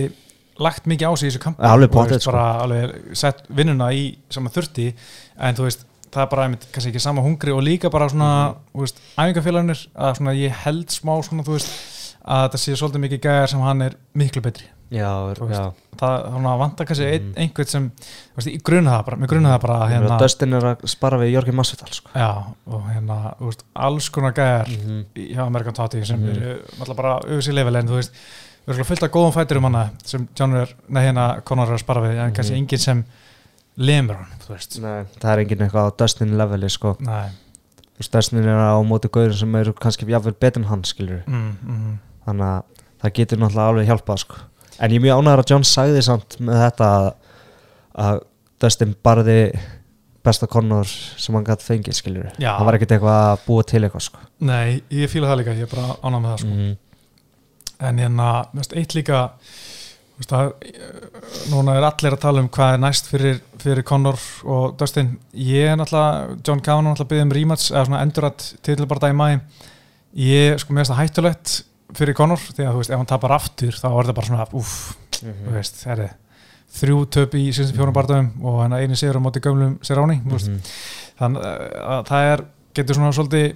lagt mikið á sig í þessu kampi. Ja, alveg veist, bara alveg sett vinnuna í sem að þurfti en þú veist það er bara einmitt, kannski ekki sama hungri og líka bara svona, veist, æfingafélagunir að svona ég held smá svona, þú veist að þetta sé svolítið mikið gæjar sem hann er miklu betri Já, já það þannig að vanta kannski Mhm. einhvern sem veist, gruna það bara, mér gruna það bara Hérna, hérna, Dustin er að spara við Jörgjum Masvidal sko. já, og hérna, veist, alls konar gæjar -hmm. í- hjá Amerikan Tati sem Mhm. eru náttúrulega bara auðvitað level en þú veist, við erum fullt af góðum fæturum hana sem er, hérna Conor er að spara við, en kannski Mhm. enginn sem lemur hann, þú veist Nei, það er enginn eitthvað á Dustin leveli sko. Nei, Þú veist, Dustin er á móti gauður sem eru kannski jafnvel betur en hann skilur mm, mm, þannig að það getur náttúrulega alveg hjálpað sko. En ég er mjög ánægður að John sagði samt með þetta að, Dustin barði besta Conor sem hann gæti fengið skilur Já. það var ekkert eitthvað að búa til eitthvað sko. nei, ég fíla það líka ég er bara ánað með það sko. -hmm. en hérna, þú veist, eitt líka veist, að, núna er allir að tala um hvað er næst fyrir, fyrir Conor og Dustin ég er náttúrulega, John Kavanagh náttúrulega byggði um rematch eða svona endurat titilbarða í mæ ég, sko, mér finnst það hættulegt fyrir Conor, því að þú veist, ef hann tapar aftur þá er það bara svona, uff, þú veist það er þrjú töp í síðan fjórum barðum og hann einu sigur á móti gömlum Seráni, þú veist, -hmm. þannig að það er, getur svona svolítið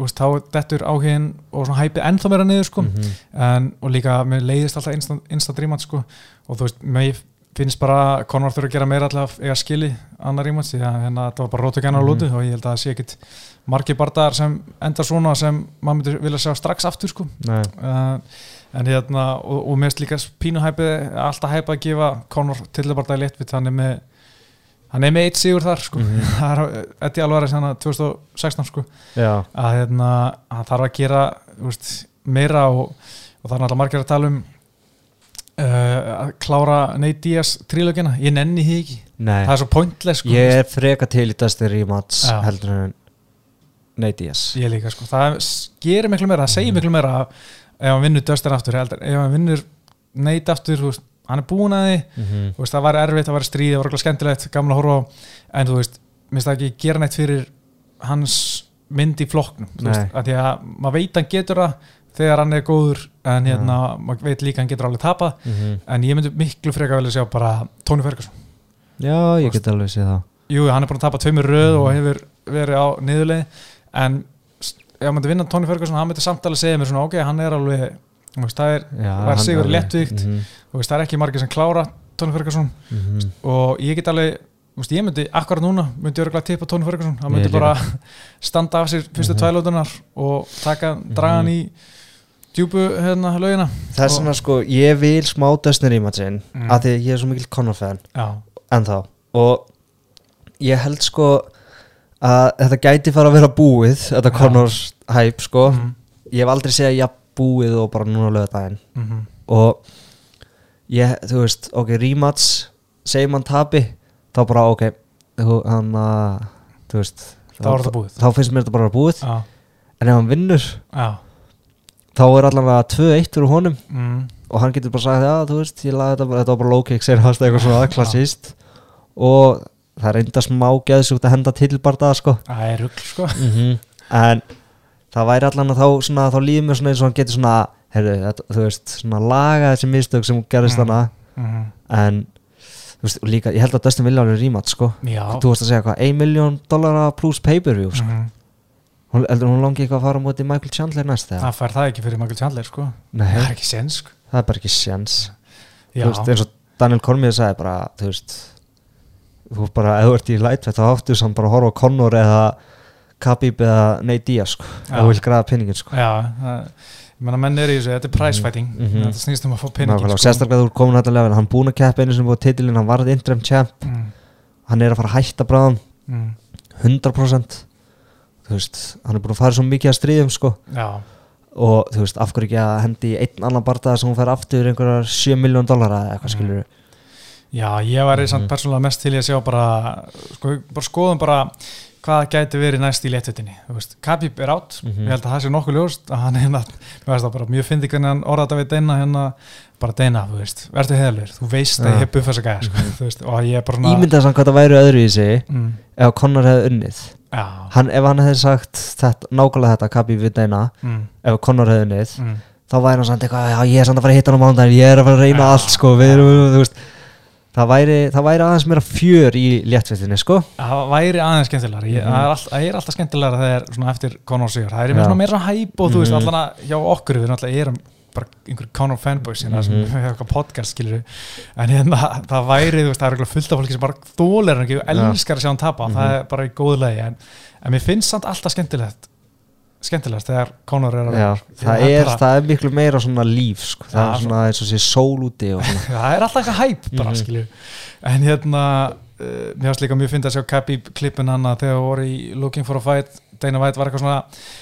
veist, þá dettur áhugin og svona hæpið ennþá meira niður sko. Mhm. en, og líka mér leiðist alltaf instant, instant rematch sko. Og þú veist, mér finnst bara Conor þurfa að gera meira alltaf eiga skili annar rematch því að hérna, þetta var bara rótu gæna á Mhm. lútu og ég held að það sé ekkit margir bardaðar sem enda svona sem maður myndir vilja sjá strax aftur sko. Uh, en hérna og, og finnst líka pínu hæpið alltaf hæpið að gefa Conor tillibardaði léttvitt hann er með hann er með eitt sigur þar sko. Mhm. (laughs) það er Eddie Alvarez hann 2016 sko. Já, að hérna, hann þarf að gera veist, meira og, og það er náttúrulega margir að tala um að klára Nate Diaz trílögina, ég nenni því ekki. Nei. Það er svo pointless sko, ég er freka til í Dustin rematch Já. heldur en Nate Diaz. Ég líka sko, það gerir miklu meira það segir miklu meira ef hann vinnur Dustin aftur heldur, ef hann vinnur Nate aftur, þú veist, hann er búin að því. -hmm. þú veist, það var erfitt, það var stríð, það var eitthvað skemmtilegt gamla að horfa á, en þú veist minnst það ekki gera neitt fyrir hans mynd í flokknum, þú veist, að því að maður veit hann getur það þegar hann er góður en hérna, maður veit líka hann getur alveg tapað en ég myndi miklu freka vel að sjá bara Tony Ferguson, já, ég get alveg séð það. Jú, hann er búin að tapa tveimur röð Mhm. og hefur verið á niðurleið en ef hann myndi vinna Tony Ferguson, hann myndi samt alveg segja mér svona, ok, hann er alveg það er, Var hann sigur. Mhm, þú veist, það er ekki margir sem klára Tony Ferguson. Mhm. og ég get alveg ég myndi, akkurat núna myndi örgulega tippa Tony Ferguson, hann myndi bara (laughs) standa af sér fyrstu Mhm. mm tvælótunar og taka, draga hann í djúpu hérna lögina þess vegna sko, ég vil smá Dustin rematchin Mm. af því að ég er svo mikil Conor fan. Já, ennþá. Og ég held sko að þetta gæti fara að vera búið þetta Já. Conors hæp sko. Mhm. ég hef aldrei segja já búið og bara núna lögða daginn Mhm. og ég, þú veist, ok, rematch segjum hann tapi þá bara ok, þú, hann að þú veist þá það búið. þá finnst mér þetta bara búið. Já, en ef hann vinnur, já, þá er allavega 2-1 fyrir honum. Mm, og hann getur bara sagt, já, þú veist, ég laði þetta bara, þetta var bara low kick, segir hans eitthvað svona klassist og það er enda smá geðsúgt að henda tilbardaða, sko. Það er rugl sko. En það væri allan að þá svona, þá líður mér svona eins og hann getur svona heyrðu, þetta, þú veist, svona laga þessi mistök sem gerist Mm. þarna. Mm, en, þú veist, líka, ég held að Dustin vilja alveg rímat, sko. Já. Þú veist að segja hvað, 1 miljón dollara pluss pay-per-view, sko. Mm, hún, heldur hún langi eitthvað að fara á móti Michael Chandler næst þegar? það fær það ekki fyrir Michael Chandler sko. Nei, það er ekki sens sko. Það er bara ekki já, þú veist, eins og Daniel Cormier sagði bara, þú veist þú veist bara, ef þú ert í lightweight þá áttu samt bara horfa Conor eða Khabib eða Nate Diaz sko, þú vil græða pinningin sko. Já það, ég menna menn er í þessu, þetta er price fighting. Mhm. þetta snýst um að fá Nákvæmlega, og sérstaklega þú ert komin þetta level hann búin að keppa einu sem búið titilinn, hann varð interim champ. Mm, hann er að fara að hætta bráðum. Mm, 100% þú veist, hann er búin að fara svo mikið að stríðum sko. Já, og þú veist, af hverju ekki að hendi einn annan bardaða sem hún fær aftur einhverjar 7 miljón dollara eða eitthvað Mhm. skilur Já, ég væri samt Mhm. persónulega mest til í að sjá bara, sko, bara skoðum bara hvað gæti verið næst í léttutinni þú veist, Khabib er átt, Mhm. ég held að það sé nokkuð ljóst að hann hérna, mér veist það bara mjög fyndi hvernig hann orða þetta við Deina hérna, bara Deina, þú veist, verður heiðalur þú veist að ég hef buffað þess að gæja, sko, þú veist, og ég er bara svona Ímyndaði samt hvað það væri öðru í sig mm, ef Conor hefði unnið hann, ef hann hefði sagt þetta, nákvæmlega þetta Khabib við Deina mm, ef Conor hefði unnið mm, þá væri hann samt eitthvað, já ég er samt að fara að hitta hann á mándaginn ég er að fara að reyna Já. allt sko við erum, þú veist það væri, það væri aðeins meira fjör í léttvettinni sko það væri aðeins skemmtilegar ég, Mhm. það, er það er alltaf skemmtilegar þegar eftir Conor sigur, það er með svona meira hæp og þú veist Mhm. allan að hjá okkur við náttúrulega erum bara einhver Conor fanboys hérna sem Mhm. við (laughs) hefum eitthvað podcast skilur en hérna það væri þú veist það er fullt af fólki sem bara þólir hann ekki og elskar að sjá hann tapa Mhm. það er bara í góðu lagi en, en mér finnst samt alltaf skemmtilegt skemmtilegast þegar Conor er að Því það, er, bara- það er miklu meira svona líf sko. það Já, er svona eins og sé sól úti (laughs) það er alltaf eitthvað hæp bara Mhm. skilju en hérna uh, mér finnst líka mjög fyndið að sjá Khabib klippin hann að þegar voru í Looking for a Fight Dana White var eitthvað svona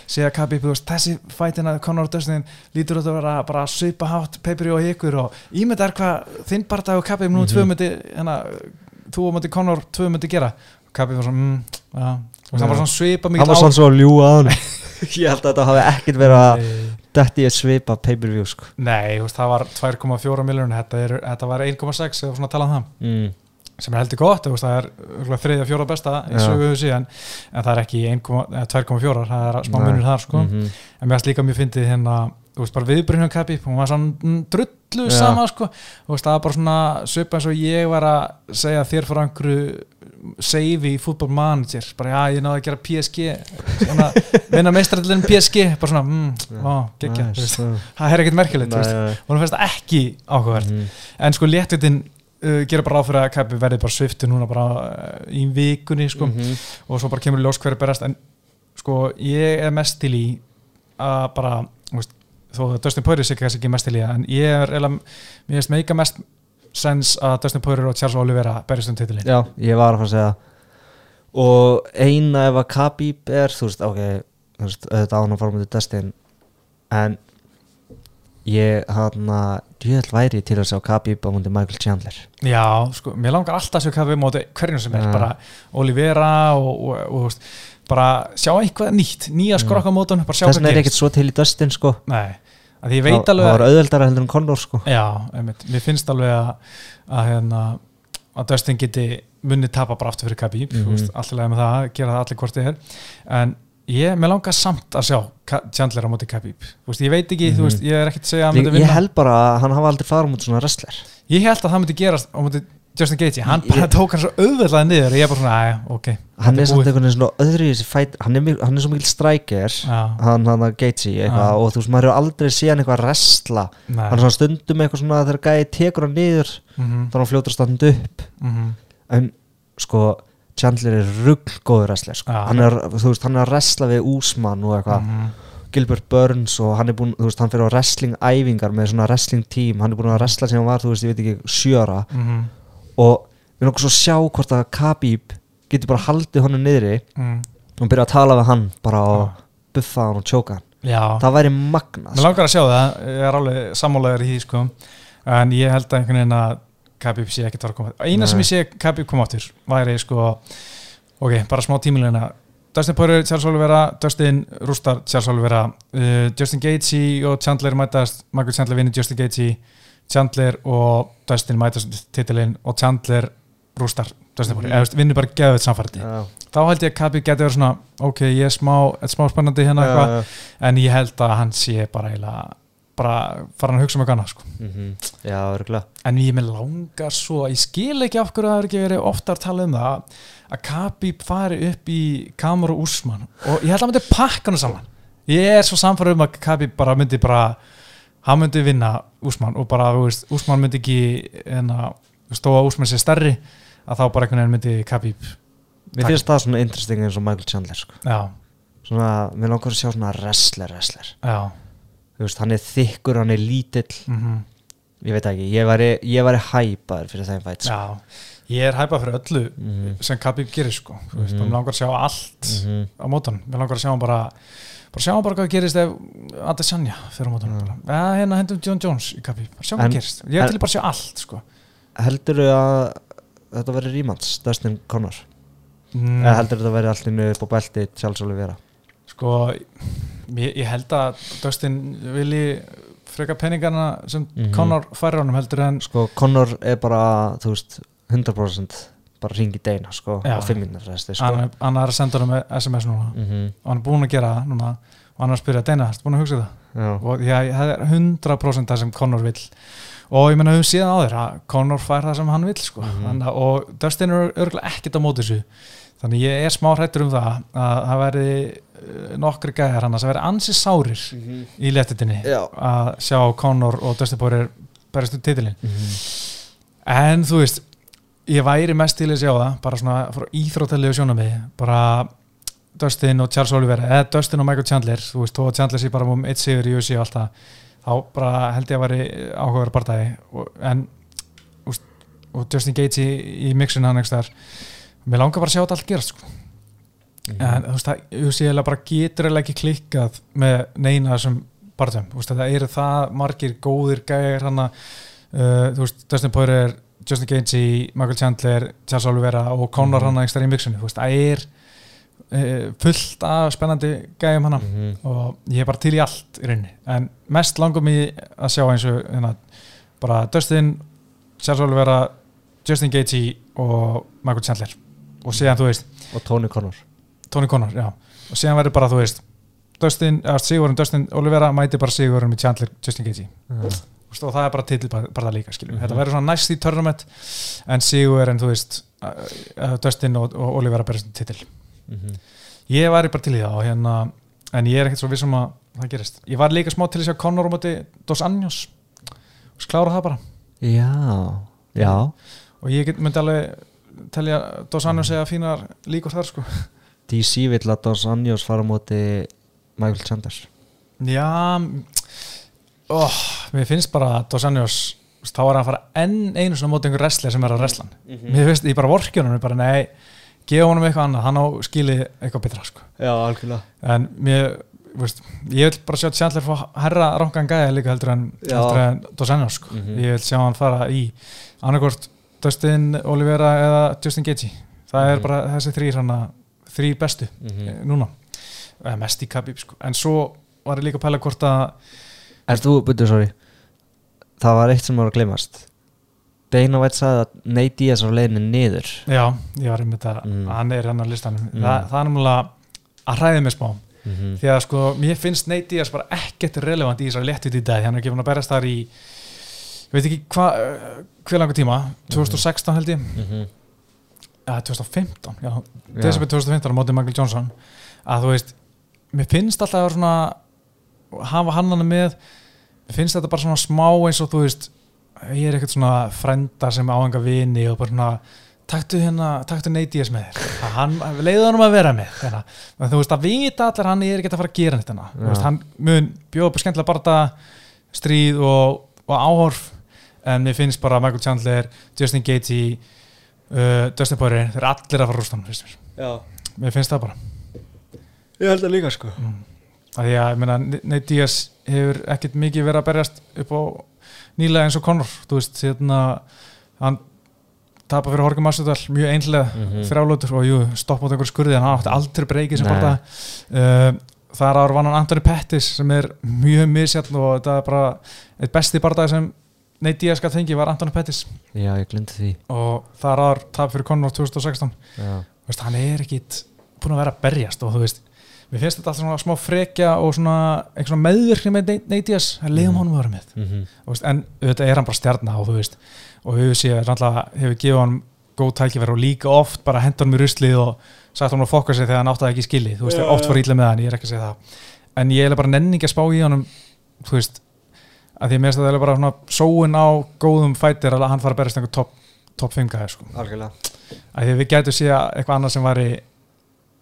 segja Khabib, þú veist, þessi fætina Conor Dustin lítur út að vera bara svipa hátt peipri og ykkur og ímynd er hvað þinn barndag og Khabib nú Mhm. tvö myndi hérna, þú og myndi Conor tvö myndi gera Khabib var svona, mm, og það var svona svipa hann var svona svo að ljúa að hann (laughs) ég held að þetta hafi ekkert verið að Nei. detti ég svipa pay-per-view sko. Nei, það var 2,4 miljónir þetta, þetta var 1,6 eða svona að tala um það mm. Sem er heldur gott, það er þriðja, fjóra besta í söguðu síðan en það er ekki 1,- eða 2,4 það er smá Nei. munur þar sko. Mhm. en mér finnst líka mjög fyndið hérna þú veist, bara viðbrunum kappi, hún var svona mm, drullu Já. sama sko. Þú veist, það var bara svona svipa eins og ég var að segja þér frá einhverju save í fútbol manager. Bara já, ég náði að gera PSG svona, (laughs) vinna meistrarallin PSG bara svona, mm, ó, geggja Nice, það er ekkert merkilegt, og hún finnst það ekki áhugavert. Mhm. en sko léttvitin uh, gera bara ráð fyrir að Kappi verði bara sviftu núna bara uh, í vikunni sko. Mhm. og svo bara kemur ljós hverju berast en sko ég er mest til í að bara veist, þó að Dustin Poirier sé kannski ekki mest til í en ég er eða mér finnst meika mest sens að Dustin Poirier og Charles Oliveira berjast um titilin Já, ég var að fara að segja og eina ef að Khabib er þú veist, ok, þú veist, auðvitað án að fara með Dustin en ég hann að djöðl væri til að sjá Khabib á múndi Michael Chandler. Já, sko, mér langar alltaf að sjá Kappi móti hverjum sem er, bara Oliveira og, og, og, og bara sjá eitthvað nýtt, nýja skrokka mótun þess vegna er ekkert svo til í Dustin sko. Nei, að ég veit það, alveg það var auðveldara heldur en Conor sko. Já, mér finnst alveg að að, hérna, að Dustin geti munni tapa bara aftur fyrir Khabib mm. -hmm. allir lega með það, gera það allir hvort þið er. En ég, mér langar samt að sjá Chandler á móti Khabib. Þú veist, ég veit ekki, þú Mhm. veist, ég er ekkert að segja að hann ég, myndi ég vinna. held bara að hann hafa aldrei farið mútið svona wrestler. Ég held að það myndi gerast á móti Justin Gaethje, hann Ég- bara tók hann svo auðveldlega niður og ég er bara svona, aðja, ok hann er samt einhvern veginn svona öðru í þessi fæt hann er, hann er svo mikil striker Já, hann hann að Gaethje eitthvað Já. og þú veist maður hefur aldrei séð hann eitthvað wrestla. Nei. Hann er svona stundum eitthvað svona þegar gæði tekur hann niður Mhm, þá er hann fljótur sko Chandler er ruggl wrestler sko. Hann, er, veist, hann er að wrestla við Úsmann og eitthvað. Mhm. Gilbert Burns og hann er búinn, þú veist, hann fyrir á wrestling æfingar með svona wrestling team. Hann er búinn að wrestla sem hann var, þú veist, ég veit ekki sjöra Mhm, og við erum okkur svo að sjá hvort að Khabib getur bara haldið honum niðri mhm. og byrja að tala við hann bara og buffa hann og tjóka hann. Já, það væri magnað Mér langar að sjá það, ég er alveg sammálaður í því sko, en ég held að einhvern veginn að Khabib sé ekkert að koma eina sem Nei. ég sé Khabib koma áttur væri sko, ok, bara smá tímilegna Dustin Poirier, Charles Oliveira Dustin Rústar, Charles Oliveira uh, Justin Gaethje og Chandler mætast Michael Chandler vinni Justin Gaethje Chandler og Dustin mætast titilinn og Chandler Rústar Dustin Poirier, veist, vinnur bara geðveit samfærdi Já. þá held ég að Khabib geti verið svona ok, ég er smá, smá spennandi hérna eitthvað já. en ég held að hann sé bara eiginlega bara fara hann að hugsa um eitthvað annað sko. Mhm. já, örgulega en ég með langar svo ég skil ekki af hverju það er ekki verið oftar að tala um það að Khabib fari upp í Kamur og Úsmann og ég held að hann myndi pakka hann saman. Ég er svo samfæður um að Khabib bara myndi bara hann myndi vinna Úsmann og bara, þú veist, Úsmann myndi ekki en að stóða Úsmann sé stærri að þá bara einhvern veginn myndi Khabib mér finnst það svona interesting eins og Michael Chandler sko. já, svona, mér langar að sjá svona wrestler wrestler. Já veist, hann er þykkur, hann er lítill. Mm ég veit ekki, ég væri, ég væri hæpaður fyrir þeim fætt sko. Ég er hæpað fyrir öllu Mhm. sem Khabib gerir sko. Mm veist, Mhm. mér langar að sjá allt Mhm. á mótan, mér langar að sjá hann bara bara sjá hann bara hvað gerist ef Adesanya fyrir á mótan Já. ja, hérna hendum John Jones í Khabib, sjá hvað gerist. Ég til bara að sjá allt sko. Heldur að þetta veri rímans, Dustin Connor mm, eða heldur þetta veri allir upp á belti Charles Oliveira sko ég, ég held að Dustin vilji freka peningana sem Mhm. Conor færi honum heldur en sko, Connor er bara, þú veist 100% bara ringi deina, sko, á fimm minnur fresti, sko hann, er- hann er að senda honum SMS núna Mhm. og hann er búinn að gera það núna og hann var að spyrja, Deina, ertu búin að hugsa það? Já, og já, það er 100% það sem Conor vill og ég menna við höfum síðan á þér að Conor fær það sem hann vill sko. Mhm. Þannig, að- og Dustin er örgulega ekkert á móti þessu þannig ég er smá hrættur um það að það verði uh, nokkri gæðar hann að það verði ansi sárir í léttitinni Já. að sjá Conor og Dustin Poirier berist um titilin Mhm. en þú veist ég væri mest til að sjá það bara svona frá íþróttalegu sjónami bara Dustin og Charles Oliver eða Dustin og Michael Chandler þú veist, þó að Chandler sé bara um eitt sigur í USA og allt það þá bara held ég að væri áhugaður bardagi og, en úst, og Justin Gates í, í mixin hann þar mér langar bara að sjá þetta allt gerast sko. en þú veist, það UFC eiginlega bara getur eiginlega ekki klikkað með neina þessum barðum, þú veist, það eru það margir góðir gæðir hann uh, þú veist, Dustin Poirier Justin Gaethje, Michael Chandler Charles Oliveira og Conor Mhm. hann þar í mixinu, þú veist, það er fullt af spennandi gæðum hann Mhm. og ég er bara til í allt í rauninni, en mest langum ég að sjá eins og hérna, bara Dustin, Charles Oliveira Justin Gaethje og Michael Chandler. Og síðan þú veist Og Tony Connor. Tony Connor, og síðan verður bara þú veist Dustin, eða Sigurinn Dustin Oliveira mæti bara Sigurinn með Chandler Justin Gaethje. Veist, og það er bara titil bara, líka skiljum Mhm. þetta verður svona næst í tournament en Sigurinn, þú veist uh, uh, Dustin og, og Oliveira berist um titil Mhm. ég væri bara til í það hérna, en ég er ekkert svo vissum að það gerist. Ég var líka smá til að sjá Conor á móti Dos Anjos. Og sklára það bara. Já, já. Og ég get, myndi alveg telja Dos Anjos eða fínar líkur þar sko. DC vill að Dos Anjos fara á móti Michael Chandler. Já oh, Mér finnst bara að Dos Anjos þá er hann að fara enn einu svona móti einhver wrestler sem er að wrestlan Mér finnst ég bara vorkjunum bara nei, gefa honum eitthvað annað hann á skili eitthvað betra sko. Já, algjörlega en mér veist, ég vil bara sjá Chandler fá herra rangan gæja líka heldur en, heldur en Dos Anjos sko. Mhm. ég vil sjá hann fara í annarkort Dustin Oliveira eða Justin Gaethje það er Mhm. bara þessi þrýr hann þrýr bestu Mhm. eh, núna mest í Khabib sko. en svo var ég líka að pæla hvort að Erst þú, byrju, sorry Það var eitt sem var að gleymast Dana White sagði að Nate Diaz var leiðinni niður. Já, ég var einmitt að Mm. hann er hann á listanum. Mm. Þa, það er náttúrulega að hræði mig smá. Mm því að sko, mér finnst Nate Diaz bara ekkert relevant í þessari léttut í dag. Hann er fann að berast þar í ég veit ekki hvað hver langur tíma? 2016 held ég? -hmm. eða 2015, já, desember 2015 á móti Michael Johnson. Að þú veist, mér finnst alltaf að hafa hann hann með mér finnst þetta bara svona smá eins og þú veist ég er ekkert svona frenda sem áhenga vini og bara svona taktu hérna, taktu Nate með þér. Hann, leiðu hann um að vera með hérna. en þú veist að vita allir hann er ekkert að fara að gera neitt hérna, þú Já. veist, hann mun bjóða upp skemmtilega barða, stríð og, og áhorf. En mér finnst bara Michael Chandler, Justin Gaethje uh, Dustin Poirier, þeir eru allir að fara rústan finnst mér, Já, mér finnst það bara. Ég held að líka sko. Mm. að því að, ég meina, Nate Diaz hefur ekkert mikið verið að berjast upp á nýlega eins og Conor þú veist, hérna hann tapa fyrir Horkum Masvidal mjög einhlega Mhm. þrjálótur og jú, stopp átt einhver skurði en hann átti aldrei breykið sem bara uh, þar ára vann hann Anthony Pettis sem er mjög misjall og þetta er bara eitt besti barndagi sem Nate Diaz gætt fengi var Anthony Pettis. Já, ég glindi því. Og þar ára tap fyrir Conor 2016 Já, Þú veist, hann er ekkit búin að vera að berjast og þú veist, mér finnst þetta alltaf svona smá frekja og svona meðvirkni með Nate Diaz, það leiðum Mhm. honum að vera með. Mm -hmm. Veist, en auðvitað er hann bara stjarnar og þú veist, og við séum náttúrulega hefur gefið hann góð tækifæri og líka oft bara hendur hann með ruslið og sagt hann að fokka sig þegar hann átti það ekki skili þú veist, Já, oft fór ítla með hann, ég er ekki að segja það. En ég er bara nenni ekki að spá í honum þú veist, að því að mér finnst að það er bara svona sóun á góðum fætir að hann fara að berjast einhver topp top 5 gæði sko. Að því að við gætum sé eitthvað annað sem væri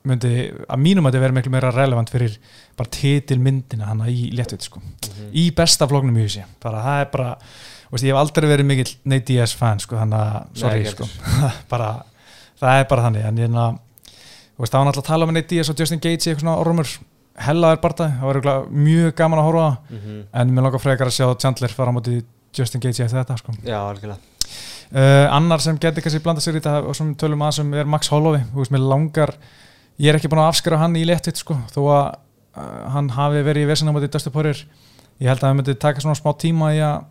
myndi að mínum að þetta vera miklu meira relevant fyrir bara titilmyndina hana í léttveit sko. Mhm. í besta flóknum í þessi bara það er bara, veist, ég hef aldrei verið mikill Nate Diaz fan sko, þannig að sorry Nei, sko, (laughs) bara það er bara þannig, en ég er að það var náttúrulega að tala með Nate Diaz og Justin Gaethje eitthvað svona ormur, hellaðir barða það var örugglega mjög gaman að horfa það, Mhm. en mér langar frekar að sjá Chandler fara á móti Justin Gaethje eftir þetta sko. Já, algjörlega Uh, annar sem getur kannski blanda sér í þetta og sem tölum að sem er Max Holloway þú veist, mér langar, ég er ekki búin að afskara hann í léttitt sko, þó að uh, hann hafi verið í vesina motið Dusty Poirier. Ég held að það myndi taka svona smá tíma í að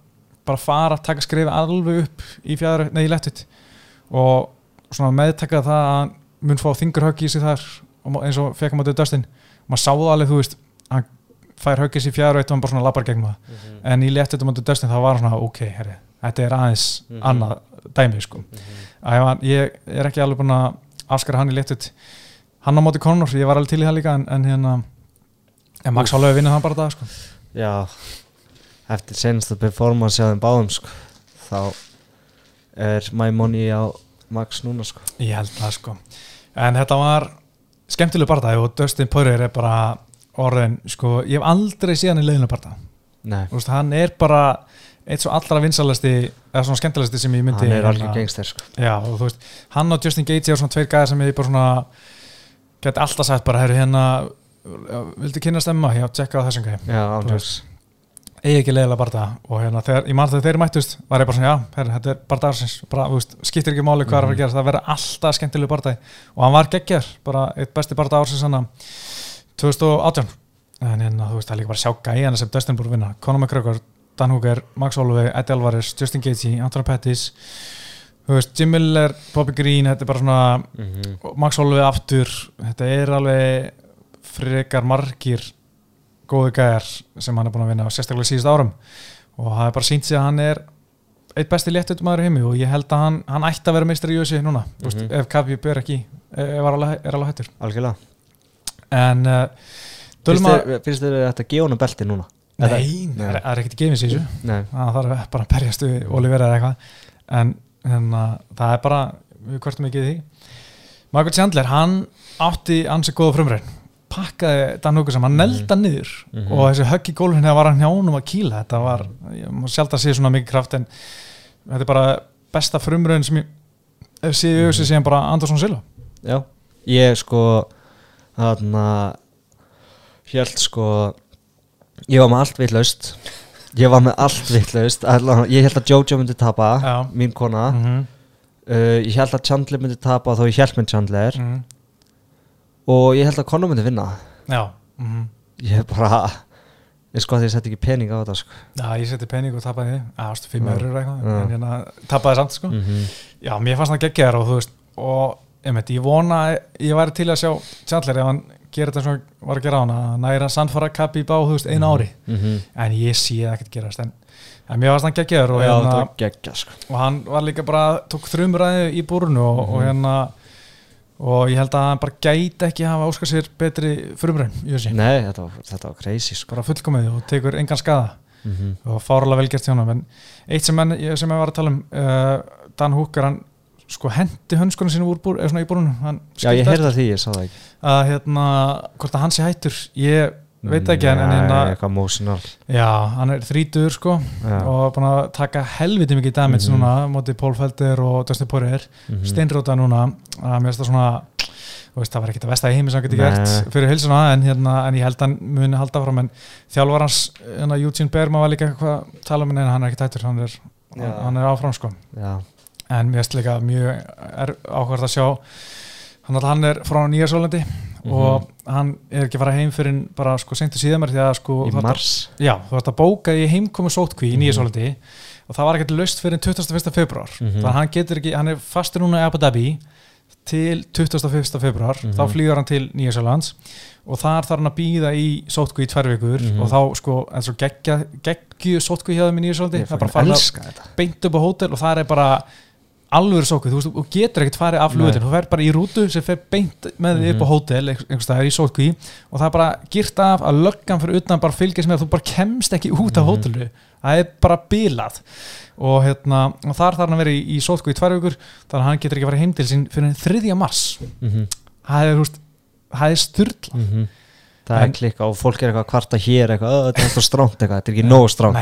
bara fara, taka skrifi alveg upp í í léttitt og svona meðtaka það að mun fá þingurhögg í sig þar og eins og fekk hann motið Dustin. Maður sá það alveg, þú veist hann fær höggis í fjara og hann bara svona labbar gegn það. En í léttutum undir Dustin þá var hann svona ok, herri, þetta er aðeins Mhm. annað dæmi sko. Æ, ég er ekki alveg búin að afskara hann í léttut hann á móti Conor, ég var alveg til í það líka en, en hérna en Max Holloway vinnur hann bara það sko. Já, eftir senasta performance á þeim báðum sko, þá er my money á Max núna sko. Ég held það sko. En þetta var skemmtileg barndagi og Dustin Poirier er bara orðin sko, ég hef aldrei séð hann í leiðinu barndagi Nei, Þú veist, hann er bara eitt svo allra vinsalasti eða svona skemmtilegasti sem ég myndi hann er hérna- algjör gangster sko. Já, og þú veist, hann og Justin Gaethje er svona tveir gæðir sem ég bara svona geti alltaf sagt bara, herru hérna viltu kynna stemma? Já, tjekka á þessum Já, ándjóks eigi ekki leiðilega barða og hérna þegar, ég man þegar þeir mættust var ég bara svona, já, herru, þetta er barðarsins bara, þú veist, skiptir ekki máli hvað er að fara að gera það verður alltaf skemmtilegu barðagi og hann var geggjar bara eitt besti barða ársins hann 2018 en hérna, þú veist, það er líka bara að sjá gæjana sem Dustin búið að vinna, Conor McGregor Dan Hooker, Max Holloway, Eddie Alvarez Justin Gaethje, Anthony Pettis þú veist, Jim Miller, Bobby Green þetta er bara svona, mm Max Holloway aftur, þetta er alveg frekar margir góðu gæjar sem hann er búin að vinna á sérstaklega síðust árum. Og það er bara sínt sig að hann er eitt besti léttutum maður í heimi og ég held að hann, hann ætti að vera meistar í USA núna. Mm Mhm. ef Kabi ber ekki ef er alveg, er alveg hættur. Algjörlega. En uh, finnst þér þetta honum belti núna? nei, það er- er ekkert gefins í þessu. Það þarf bara að berjast við Oliver eða eitthvað. En hérna, það er bara við kvartum ekki því. Michael Chandler, hann átti ansi góða frumræn pakkaði Dan Hugger sem hann nelda niður. Mhm. og þessi högg í gólfinu þegar var hann hjánum að kýla þetta var, ég má sjálf að sé svona mikið kraft en þetta er bara besta frumræn sem ég hef séð í auðvitað síðan bara Andersson Silva. Já Ég sko þarna held sko ég var með allt vitlaust ég var með allt Allavega- ég held að Jojo myndi tapa Já. mín kona mm -hmm. uh, ég held að Chandler myndi tapa þó ég held með Chandler Mm og ég held að Conor myndi vinna já mm ég er bara ég sko að ég sett ekki pening á þetta sko. Já, ég seti pening og tapaði því, ástu fimm Já. eurur eitthvað, en hérna tapaði samt sko. -hmm. Já, mér fannst það geggjaðar og þú veist og einmitt, ég vona ég væri til að sjá Chandler ef hann gerir þetta sem hann var að gera á hann að næra sannfara kappi í bá, þú veist, einu ári -hmm. en ég sé það ekkert gerast en, en mér fannst hann geggjaðar og, hérna, sko. og hann var líka bara tók þrjumræði í búrunu og, og Mhm. hérna og ég held að hann bara gæti ekki hafa óskar sér betri frumræðin, ég sé Nei, þetta var, þetta var crazy sko. bara fullkomið og tekur engan skada mm -hmm. og fárlega vel gert hjá hann en eitt sem, en, ég- sem ég var að tala um uh, Dan Hooker, hann sko hendi hönskunum sínu úr búr, eða svona í búrunum Já, ég það því, ég sá það ekki að hérna, hvort að hann sé hættur ég veit ekki en, en Nei, hérna, eitthvað emotional já, hann er þrítur sko Já. og búin að taka helviti mikið damage Mhm. núna móti Paul Felder og Dustin Poirier Mhm. steinróta núna að mér finnst það svona veist, það var ekkert að vesta í heimi sem hann geti gert fyrir hilsuna en, hérna, en ég held að hann muni halda fram en þjálfar hans, hérna, Eugene Bergman var líka eitthvað að tala um en hann er ekkert hættur hann er, hann er áfram sko Já, en mér finnst líka mjög er áhverð að sjá hann, hann er frá Nýjarsólandi Mhm. og hann er ekki að fara heim fyrir bara sko sentu síðan mér því að sko í ert að- mars já, þú ert að bóka í heimkomu sótkví í Mhm. Nýjarsólandi og það var ekkert löst fyrir 21. februar Mhm. þannig að hann getur ekki, hann er fastur núna í Abu Dhabi til 21. februar Mhm. þá flýgur hann til Nýjarsólands og þar þarf hann að býða í sótkví í tvær vikur Mhm. og þá sko, svo geggja, geggju sótkví hjá þeim í Nýjarsólandi það er bara elska þetta beint upp á hótel og það er bara alvöru sótkví, þú veist, þú getur ekkert farið af flugvöldin, þú fer bara í rútu sem fer beint með þig upp á Mhm. hótel einhvers staðar í sótkví og það er bara girt af að löggan fyrir utan bara fylgjast með að þú bara kemst ekki út af Mhm. hótelu það er bara bilað og, hérna, og þar þarf hann að vera í, í sótkví í tvær vikur þannig að hann getur ekki farið heim til sín fyrir 3. mars Mhm. það er, þú veist, það er styrla Mhm. Það En- er klikka og fólk er eitthvað að kvarta hér eitthvað, "Ö, þetta er alltaf stránt eitthvað, þetta er ekki nóg stránt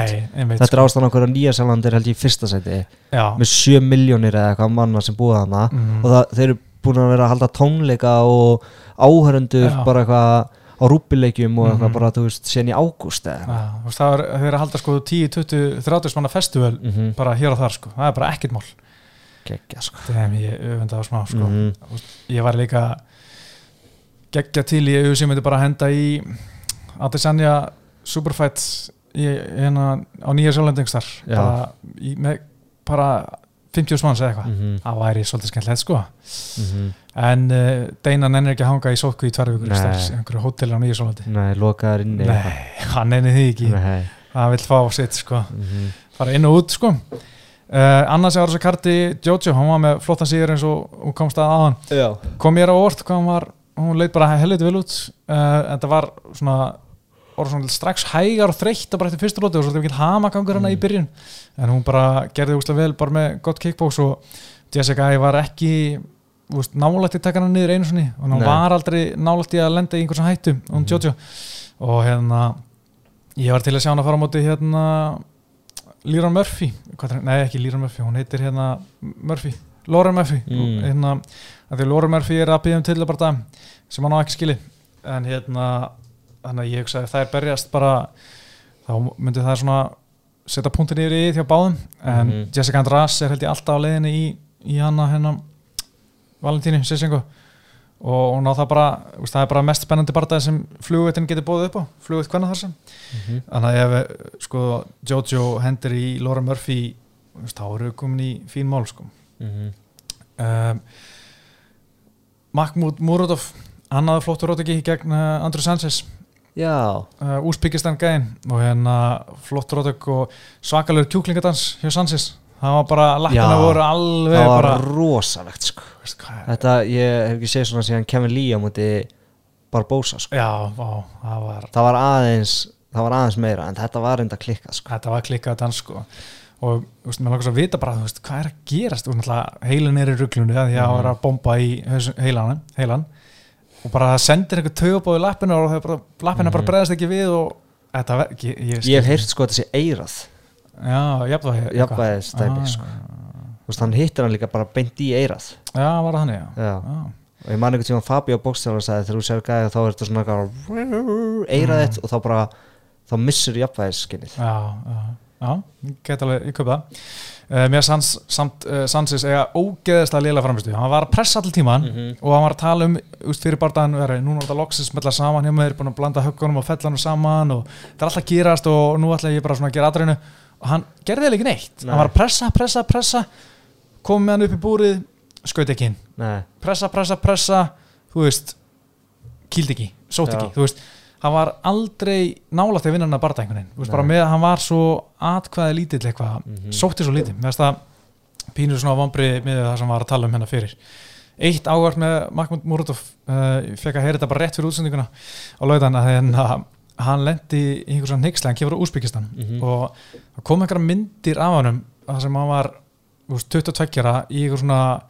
Þetta er ástæðan okkur að Nýjasaland er held ég í fyrsta seti já, með 7 miljónir eða eitthvað manna sem búið hana Mhm. og það, þeir eru búin að vera að halda tónleika og áhörundur Já. bara eitthvað á rúpileikjum og eitthvað Mhm. bara, þú veist, sen í ágúst eða já, það er, þeir eru að halda sko 10, 20, 30 manna festival Mhm. bara hér og þar sko, það er bara ekkert mál Gekkja, sko Þeim ég á smá sko. Veist, ég var líka geggja til í auðvitað myndi bara henda í Adesanya Superfight í, hérna á nýja í, með, bara 50 manns eða eitthvað. Mhm, það væri svolítið skemmtilegt sko. Mhm. en uh, Deina nennir ekki að hanga í sótku í í einhverju hóteli á Nýjusólandi Nei, lokaður inni Nei, hann nennir því ekki. Nei. það vill fá sitt sko. Mhm. fara inn og út sko. Uh, annars er þessi karti Jojo, hann var með flottan sigur eins og hún komst að aðan Já. Kom mér á orð hvað hann var hún leit bara helviti vel út. Uh, en það var svona, svona strax hægar og þreytt bara eftir fyrsta lóti og svolítið mikil hamagangur hana í byrjun. En hún bara gerði úslega vel bara með gott kickbox og Jessica Ai var ekki úst, nálægt í taka hana niður einu sinni. Og hún Nei. var aldrei nálægt í að lenda í einhversan hættu hún Jojo. Og hérna ég var til að sjá hana fara á móti hérna Líran Murphy. Nei ekki Líran Murphy, hún heitir hérna Murphy, Lauren Murphy. Mm. hérna, Lauren Murphy er að byggja um til að bara það sem hann á ekki skili en hérna, þannig að ég hugsa ef það er berjast bara þá myndi það svona setja punktin yfir í því á báðum en Mhm. Jessica András er held ég alltaf á leiðinni í, í hana hérna Valentínu Sissingu og hún á það bara, það er bara mest spennandi barndagi sem flugveitin getur bóðið upp á flugveit hvernig þar sem Mhm. þannig að ef sko, Jojo hendur í Laura Murphy þá eru við komin í fín mál sko. Mhm. um, Mahmoud Muradov hann hafði flottur rót ekki gegn Andrew Sanchez. Já. Uh, úspíkistan gæðin og hérna flottur rót og svakalur kjúklingadans hjá Sanchez. Það var bara, Já. voru alveg Það var bara rosalegt sko. Þetta, ég hef ekki séð svona síðan Kevin Lee á múti Barbosa sko. Já, vá, það var Það var aðeins Það var aðeins meira En þetta var reynda klikkað sko. Þetta var klikkað dans sko. Og veist, mér langar svo að vita bara veist, hvað er að gerast? Heilin er í því að það er að bomba í heilan, heilan og bara sendir einhver taugabóð í lappinu og bara, lappinu bara bregðast ekki við og þetta ver, ég, ég, Ég hef heyrt sko að þetta sé eirað já, jafnvægi eitthvað. Jafnvægis dæmi Ah, sko. Þú veist, hann hittir hann líka bara beint í eirað já, var þannig, já, Já. Já. Og ég man einhvern tíma Fabio Bókstæðar sagði þegar þú sér gæði þá er þetta svona eirað þitt og þá bara þá missur jafnvægisskinnið. Já, já, já, ég get alveg, ég köpa það mér sans, samt uh, Sansis eiga ógeðislega lélega framistu hann var að pressa allir tíman Mhm. og hann var að tala um úst, fyrir veri, núna er þetta loksins smetla saman hjá mér, búin að blanda höggunum og fellanum saman og það er alltaf að gerast og nú ætla ég bara svona að gera aðræðinu og hann gerði eiginlega ekki neitt Nei. hann var að pressa, pressa, pressa kom með hann upp í búrið, skaut ekki inn Nei, pressa, pressa, pressa þú veist, kýld ekki sótt Já. ekki, þú veist hann var aldrei nálægt að vinna hann að barða einhvern veginn, hann var svo atkvæði lítill eitthvað, Mhm. sótti svo lítið. Með þess að pínur svona vombrið með það sem var að tala um hennar fyrir. Eitt áhvert með Mahmoud Muradov uh, ég fekk að heyra þetta bara rétt fyrir útsendinguna á lautan að hérna, hann lendi í einhver svona neykslega, hann kemur á Úsbyggistan Mhm. og það kom einhverja myndir af honum það sem hann var veist, 22 ára í einhver svona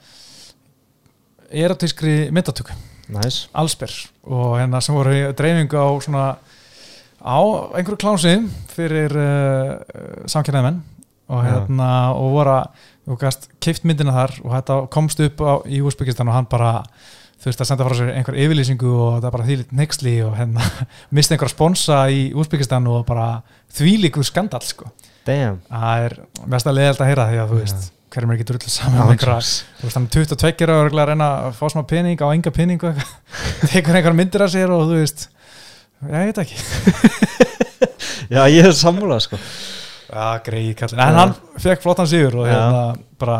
erotískri myndatöku næs allsber. Og hérna sem voru dreifingu á svona á einhverju klási fyrir uh, samkynnaði menn og hérna og voru að keift myndina þar og þetta komst upp á, í Úsbyggistan og hann bara þurfti að senda frá sér einhver yfirlýsingu og það bara þvílít nexli og hérna (laughs) misti einhver sponsa í Úsbyggistan og bara þvílíkur skandal sko. Damn. Það er mest að leiðalt að heyra því að þú veist hverjum er ekki drull saman hann er 22 ára og örugglega að reyna að fá smá pening á enga eitthvað. (laughs) Tekur einhver myndir af sér og þú veist ég veit ekki. Já, ég er sammúlað sko. Já, greið kallin, en hann fekk flottan sigur og hérna bara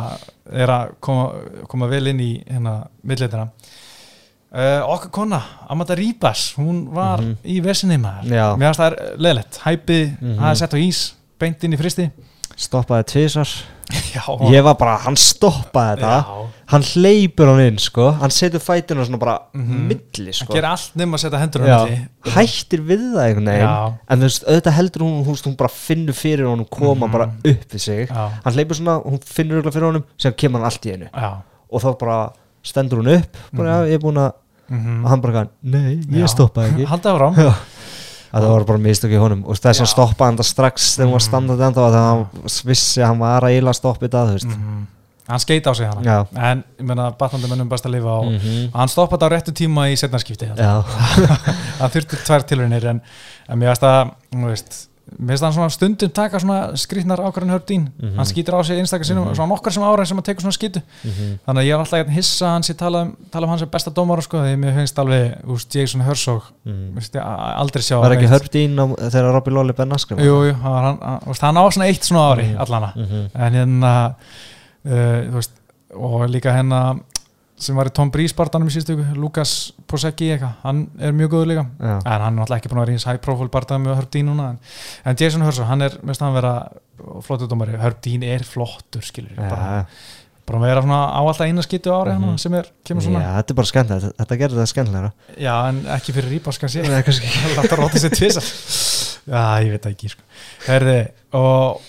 er að koma, koma vel inn í hérna millitina uh, okkar kona, Amanda Ribas hún var Mhm. í vesinni maður. Já. mér finnst það er leðilegt, hæpið mm Mhm. það er sett á ís, beint inn í fristi Stoppaði tvisar já, Ég var bara, hann stoppaði þetta já. Hann hleypur hann inn sko Hann setur fætuna svona bara Mhm. milli hann sko gerir allt nema að setja hendur á Já, milli. hættir við það einhvern veginn. En þú veist, auðvitað heldur hún, hún, hún bara finnur fyrir honum koma Mhm. bara upp við sig Já. Hann hleypur svona, hún finnur örugglega fyrir honum sem kemur hann allt í einu Og þá bara stendur hún upp bara, Mhm. já, ég er búin að, Mhm. og hann bara, nei, ég stoppaði ekki (laughs) Haldið áfram Já. Að það var bara mistök í honum og þess að stoppa hann það strax þegar hún var Mhm. standandi enda og það hann vissi að hann var að eila stoppa þetta þú veist Mhm. Hann skeit á sig hana Já. En ég meina batnandi mönnum best að lifa á Mhm. og Hann stoppaði á réttu tíma í setnarskipti Hann (laughs) þurfti tvær tilraunir en, en mér veist að veist, mér veist að hann svona stundum taka svona skrýtnar ákvarðin hördín Mhm. hann skýtur á sig einstakar sinnum Mhm. svona nokkar sem ára sem að tekur svona skýtu Mhm. þannig að ég er alltaf að hissa að hann sé tala um, tala um hann sem besta dómara sko því mér finnst alveg úst, Jason Herzog Mhm. veist, ég, aldrei sjá var ekki á- þegar Robby Lolly Ben Askren Jú, jú, hann, hann, hann, á svona eitt svona ári Mhm. allana Mhm. en hérna uh, þú veist, og líka hennar sem var í Tom Breeze barndanum í síðustu Lukas Posecki eitthvað, hann er mjög góður líka Já. en hann er náttúrulega ekki búin að vera í eins high profile barndanum með Herb Dean núna, en, en Jason Hurso hann er, mest hann vera flottur dómari Herb Dean er flottur, skilur Já, bara, bara vera svona á alltaf eina skittu ári mm sem er, kemur svona Já, þetta er bara skemmtilegt, þetta, þetta gerir það skemmtilegra Já, en ekki fyrir Rýbás kannski. (laughs) Láta róta sér tvisar Já, ég veit ekki sko. Herði, og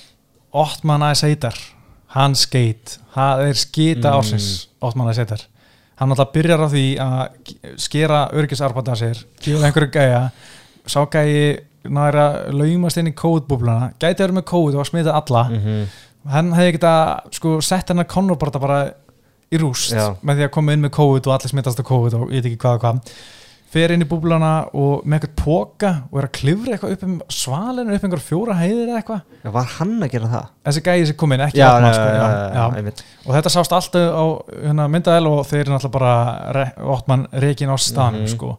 Ottman A.S. Heitar hann skeit, það er skita Mm. ársins Ottman A.S. Hann alltaf byrjar á því að skera örgisarbata sér, gefa einhverju gæja sá gæji næra laumast inn í kóðbúblana gæti verið með kóð og smita alla Mhm. hann hefði geta sko, sett hennar Conor bara, bara í rúst Já. með því að koma inn með COVID og allir smittast á COVID og ég veit ekki hvað og hvað fer inn í búblana og með eitthvað póka og er að klifra eitthvað upp um svalinu upp einhver fjóra heiðir eða eitthvað Já, var hann að gera það? þessi gæði sem kom inn, ekki Já, já, sko, já, já, já, og þetta sást alltaf á hérna, myndaðel og þeir eru náttúrulega bara re, Ottman reikin á stanum Mhm. sko.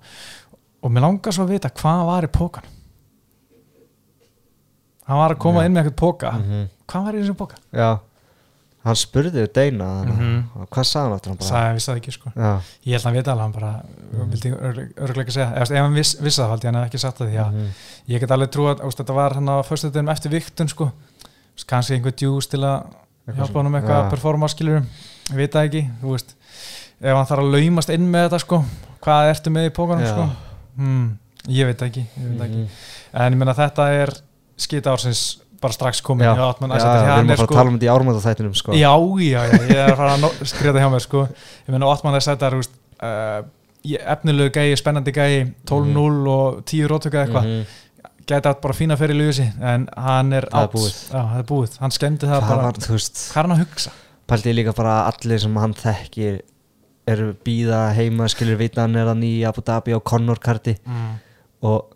og mér langar svo að vita hvað var í pókan hann var að koma inn með eitthvað póka Mhm. hvað var í þessum póka? Já, hann spurði Deina Mhm. og hvað sagði hann aftur? Hann sagði, vissi það ekki sko. Já, Ég held að hann veit alveg, hann bara vildi örgulega segja, ef, ef hann viss, vissi það haldi hann ekki sagt það því að Mhm. ég get alveg trú að þetta var hann á föstudeginum eftir viktun sko, kannski einhver djús til að hjálpa svona, honum eitthvað já. að performa skilurum, ég veit það ekki þú veist, ef hann þarf að laumast inn með þetta sko, hvað ertu með í pókanum sko, hmm, ég veit það ekki ég veit það ekki, Mhm. en ég meina þetta er skita ársins bara strax komin Já, já, Æsættir. við erum er að fara sko- að tala um þetta í ármöndaþættinum sko. Já, já, já, ég er að fara að (laughs) það hjá mér sko. ég meina Ottman er sættar uh, efnilegu gæi, spennandi gæi 12-0 og 10 rótöka eitthvað Mhm. gæti átt bara fína fyrir Lewisi en hann er er átt. Já, það er búið, hann skemmdi það Það bara var, hvað er hann að hugsa? pældi ég líka bara að allir sem hann þekkir eru býða heima, skilur vita hann er hann í Abu Dhabi á Conor karti Mm. og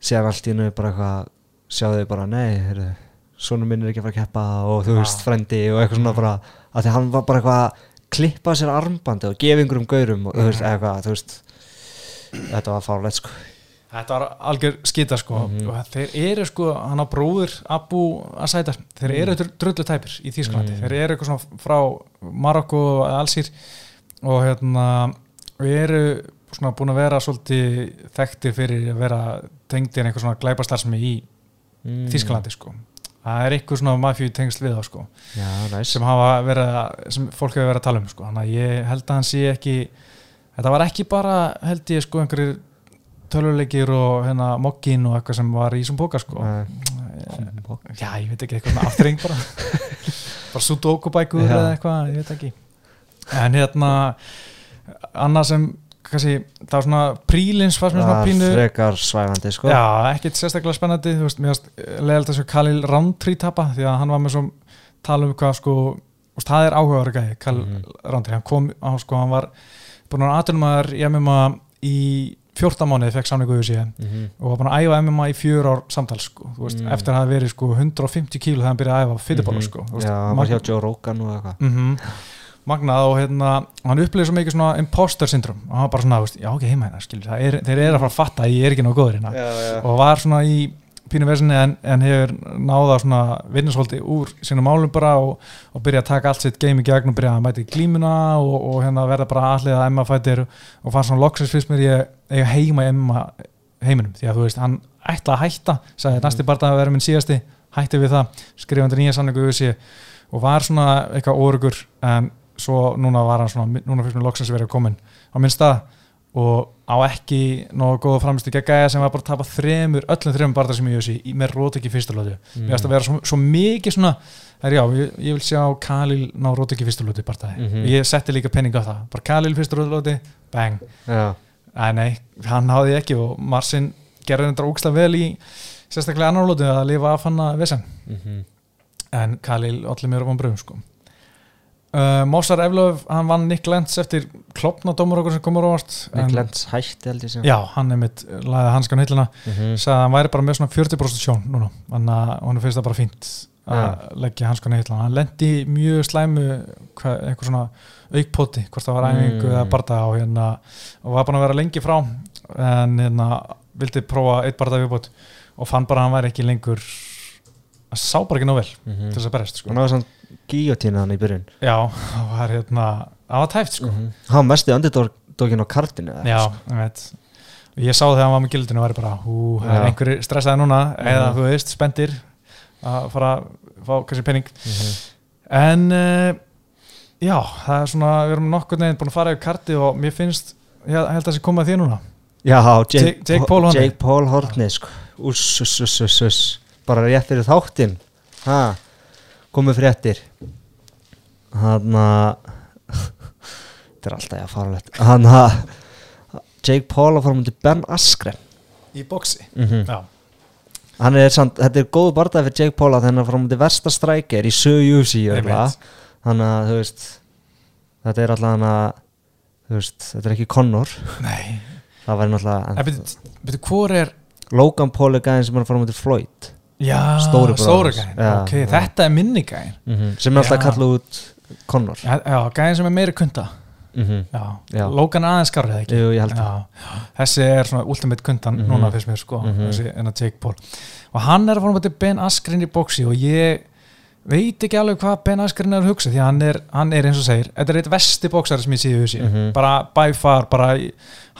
síðan allt í hennu bara eitthvað sjáðu þau bara, nei, heyrðu svona minn er ekki að fara að keppa og þú veist frendi og eitthvað svona bara að því hann var bara eitthvað að klippa sér armbandi og gefa einhverjum gaurum og þú veist, Mhm. eitthvað, þú veist þetta var fárlegt sko Þetta var algjör skita sko Mhm. og þeir eru sko, hann á bróður Abu Asætar, þeir eru mm. drullu tæpir í Þýsklandi, Mhm. þeir eru eitthvað svona frá Marokko og Alsýr og hérna við eru svona búin að vera svolítið þekktir fyrir að vera tengdir einhver svona glæpastarsmi í mm. Þýsklandi sko. Það er eitthvað svona mafíu tengsl við þá sko Já, næs sem verið að, sem fólk hefur verið að tala um sko, þannig að ég held að hann sé ekki þetta var ekki bara held ég sko einhverjir töluleikir og hérna mokkin og eitthvað sem var í þessum póka sko. Eh, já, ég veit ekki eitthvað með aftreng bara. (laughs) Bara sudoku-bækur eða eitthvað, ég veit ekki. En hérna annað sem, kannski, það var svona prílins mér svona pínu frekar svæfandi sko Já, ekkert sérstaklega spennandi þú veist, mér varst leðalt að sjá Khalil Roundtree tapa því að hann var með svo tala um hvað sko, veist, það er áhugaður gæði Khalil Mhm. Roundtree, hann kom á sko, hann var búin að aðtunumæður í MMA í 14 mánuði fekk samningu við sig Mhm. og var búin að æfa MMA í fjör ár samtals sko, þú veist, Mm. eftir að það verið sko 150 kíl þegar hann byrjaði að æfa fytirbóla Mhm. sko, (laughs) magnað og hérna hann upplýði svo mikið svona imposter syndrom og hann var bara svona, veist, já ok, heima hérna skilur, er, þeir eru að fara að fatta að ég er ekki nóg góður hérna. Já, já. Og var svona í pínu versinni en, en hefur náða svona vinnusholdi úr sínum málum bara og, og byrja að taka allt sitt game í gegn og byrja að mæta í glímuna og, og hérna verða bara allir að Emma fættir og fann svona loksins fyrst mér ég eiga heima Emma heiminum. Því að þú veist, hann ætla að hætta sagði næsti bara að vera minn síðasti hætti við það, skrifandi nýja sig og var svona eitthvað órugur en svo núna var hann svona núna fyrst mér loksins verið komin á minn stað og á ekki nógu góða framistu gegga sem var bara að tapa þremur, öllum þremur barða sem ég sé með rót ekki fyrstu lóti Mm. mér finnst að vera svo, svo mikið svona er já, ég, ég vil sjá Kalil ná rót ekki fyrstu lóti bara Mhm. ég setti líka penning á það, bara Kalil fyrstu lóti bang, Já, Æ, nei, hann náði ekki og Marsin gerði þetta ógslag vel í sérstaklega annar lóti að lifa af hann að vesen mhm. En Kalil allir mér á vonbröðum sko. Uh, Mossar Eflöf hann vann Nick Lentz eftir klopna dómur okkur sem komur ávart Nick Lentz hætti held ég sem já, hann er mitt laðið hanskan hillina Mhm. sagði að hann væri bara með svona 40% sjón núna, að hann finnst það bara fínt að leggja hanskan hillina hann lendi mjög slæmu hvað, eitthvað svona aukpoti hvort það var æfingu Mm. eða barða og, hérna, og var búin að vera lengi frá en hérna vildi prófa eitt barða viðbót og fann bara að hann væri ekki lengur það sá bara ekki nóg vel Mhm. til þess að berjast sko. hann var samt gíotína hann í byrjun já, það var hérna það var tæft sko hann var mesti underdogin á kartinu eða já, eitthvað, ég veit ég sá þegar hann var með gildinu og væri bara, hú, það er einhverju stressaði núna eða Mhm. þú veist, spendir að fara að fá kannski penning sko. Mhm. en uh, já, það er svona við erum nokkur neginn búin að fara yfir karti og mér finnst, ég held að það sé komað því núna já, Jake- Jake, Paul Horney. Jake Paul Horney sko. uss, uss, uss, uss, uss bara rétt fyrir þáttinn. Ha, komið fréttir. Hann að (laughs) þetta er alltaf ég að fara lett hann að Jake Paul að fara mútið Ben Askren. Í boksi mm já, hann er samt, þetta er góð barndað fyrir Jake Paul að hann að fara mútið versta strækir í. Einmitt. þannig að þú veist þetta er alltaf hann að veist, þetta er ekki Conor nei. Það væri náttúrulega en byrju, hvor er Logan Paul er gæðin sem að fara mútið Floyd já, Stóri Já, ok, já. þetta er minni gæðin sem er alltaf Já. að kalla út Conor já, já, gæðin sem er meiri kunda mm. Logan er aðeins skarrið ekki Jú, þessi er svona ultimate kundan Mhm. núna fyrst mér sko, þessi en að Jake Paul og hann er að fara mútið Ben Askren í boksi og ég veit ekki alveg hvað Ben Askren er að hugsa því að hann er, hann er eins og segir, þetta er eitt vesti boksari sem ég sé í hugsi, Mhm. bara by far bara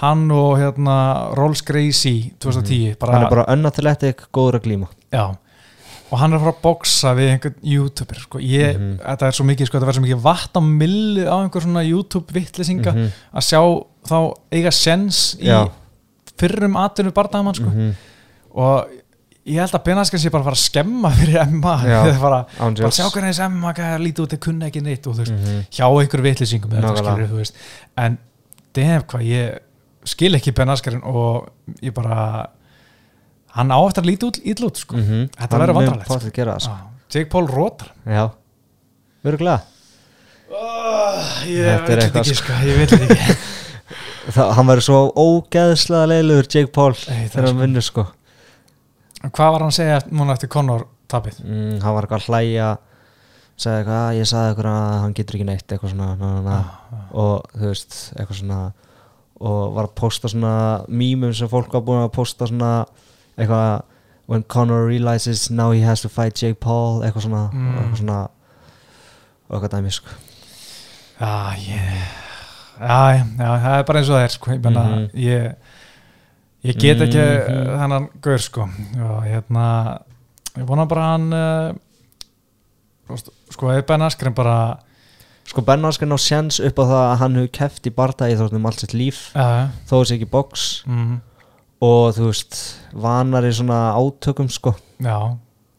hann og hérna Rolls Gracie 2010 bara, Mhm. hann er bara unathletic, góður að glíma já og hann er að fara að boksa við einhvern youtuber sko. ég, Mhm. þetta er svo mikið sko, þetta verður svo mikið vatn á einhver svona YouTube vittlisinga Mhm. að sjá þá eiga sens í Já. fyrrum atvinnu barndamann sko. Mhm. og ég held að Benaskan sé bara að fara að skemma fyrir MMA Já. (laughs) Eða bara, bara sjá hvernig þessi MMA gæði lítið út, þeir kunna ekki neitt og veist, Mhm. hjá einhver veist en damn hvað ég skil ekki Ben Askarinn og ég bara hann á eftir að líti út ítl út sko. Mhm. Þetta Hann verður það, sko. ah. Jake Paul rótar já, verður glæð ég Þetta er veit ekki sko, ég veit þetta ekki (laughs) Það, hann verður svo ógeðslega leilugur Jake Paul það þegar hann sko. vinnur sko hvað var hann að segja núna eftir Conor tapið mm, hann var eitthvað að hlæja sagði eitthvað, "Ah, ég sagði eitthvað að hann getur ekki neitt eitthvað svona na, na, na. og þú veist, eitthvað svona og var að posta svona mýmum sem fólk var búin að posta svona eitthvað when Conor realizes now he has to fight Jake Paul eitthvað svona Mm. eitthvað svona eitthvað dæmi sko Já, ég Já, já, það er bara eins og það er sko. ég, menna, Mhm. ég ég get ekki Mhm. þennan gaur sko og hérna ég vona bara hann uh, sko, ef Ben Askren bara sko Ben Askren á sjens upp á það að hann hefur keft í barndagi þóttum allt sitt líf uh, þó þessi ekki box mm, og þú veist vanar í svona átökum sko. Já,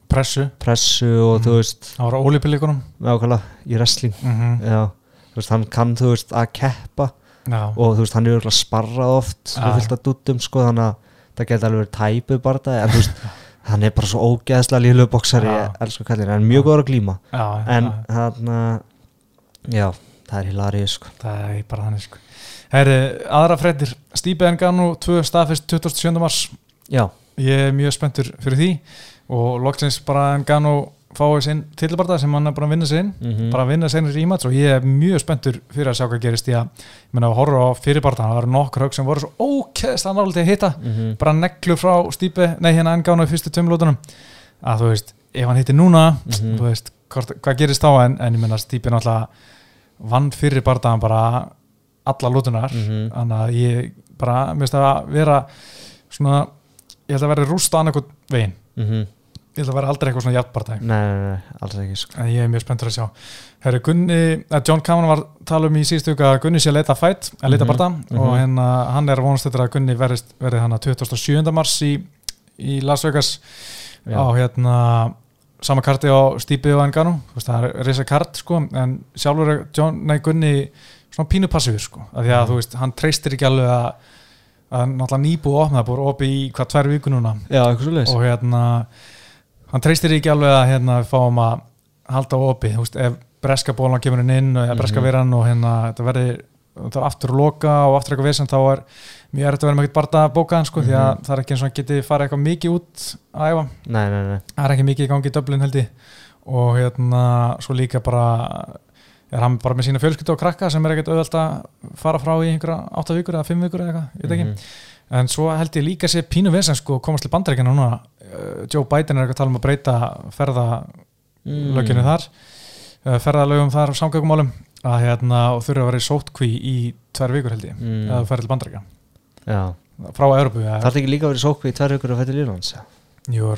pressu. Pressu og Mhm. þú veist það var ólipilíkunum nákvæmlega í wrestling. Mm -hmm. já, þú veist, hann kann þú veist að keppa. Já, og þú veist, hann er sparrað oft og fyllt að duttum sko, þannig að það geti alveg verið tæpu bara en þú veist, hann er bara svo ógeðslega líflegu boksari, Já. ég elsku kallin en mjög góður að glíma, já, en hann já, það er hilarið sko. Það er bara þannig sko Herri, aðra freddir, Stípe Enganu 2 staðfest 27. mars já, ég er mjög spenntur fyrir því og loksins bara Engano fáið sinn tilbarta sem hann er bara að vinna sig inn Mhm. bara að vinna inn í rímats og ég er mjög spenntur fyrir að sjá hvað gerist í að að horfa á fyrirbarta það var nokkur högg sem voru svo nálega að hitta Mhm. bara neglu frá Stípe nei hérna Engano í fyrstu tömlótunum að þú veist, ef hann hitti núna Mhm. þú veist, hvort, hvað gerist þá en, en ég meina Stípe náttúrulega vann fyrirbartaðan bara alla lótunar Mhm. þannig að ég bara, mér finnst það að vera svona, ég held að vera rúst á annarkot veginn, Mhm. ég held að vera aldrei eitthvað svona jafnbartæg, nei, nei, nei, alls ekki sko ég er mjög spenntur að sjá Herri Gunni, að John Cameron var tala um í síðustu ykkur að Gunni sé að leita fætt að leita Mhm, barta mhm. og hérna, hann er vonast þetta að Gunni verðist, verði hann að 27. mars í, í Las Vegas Já. á hérna sama karti á Stípi og veist, það er reysa kart sko en sjálfur John, nei Gunni svona pínu passífur sko, af því að Mhm. þú veist hann treystir ekki alveg að að náttúrulega nýbúið opnað, búið opið í hvað tvær viku núna já, eitthvað og hérna hann treystir ekki alveg að hérna við fáum að halda opið, þú veist, ef breska bólan kemur inn inn og breska Mhm. veran og hérna þetta verði, það er aftur að loka og aftur eitthvað vesen, þá er mjög erfitt að vera með ekkert barða bókaðan sko, því að Mhm. það er ekki eins og hann geti farið eitthvað mikið út að æfa nei, nei, nei, það er ekki mikið í gangi í Dublin held ég og hérna svo líka bara er hann bara með sína fjölskyldu og krakka sem er ekkert auðvelt að fara frá í einhverja 8 vikur eða 5 vikur eða eitthvað, ég veit ekki Mhm. en svo held ég líka sé pínu vesen sko að komast til bandaríkina núna uh, Joe Biden er eitthvað að tala um að breyta Mm. ferðalöginu þar uh, ferðalögum þar samgöngumálum að hérna og þurfa að vera í sótkví í tvær vikur held ég, Mm. eða þú ferð til bandaríkja Já, frá Európu, það er ekki líka verið sókvi í tvær vikur að fæta Írlands jú,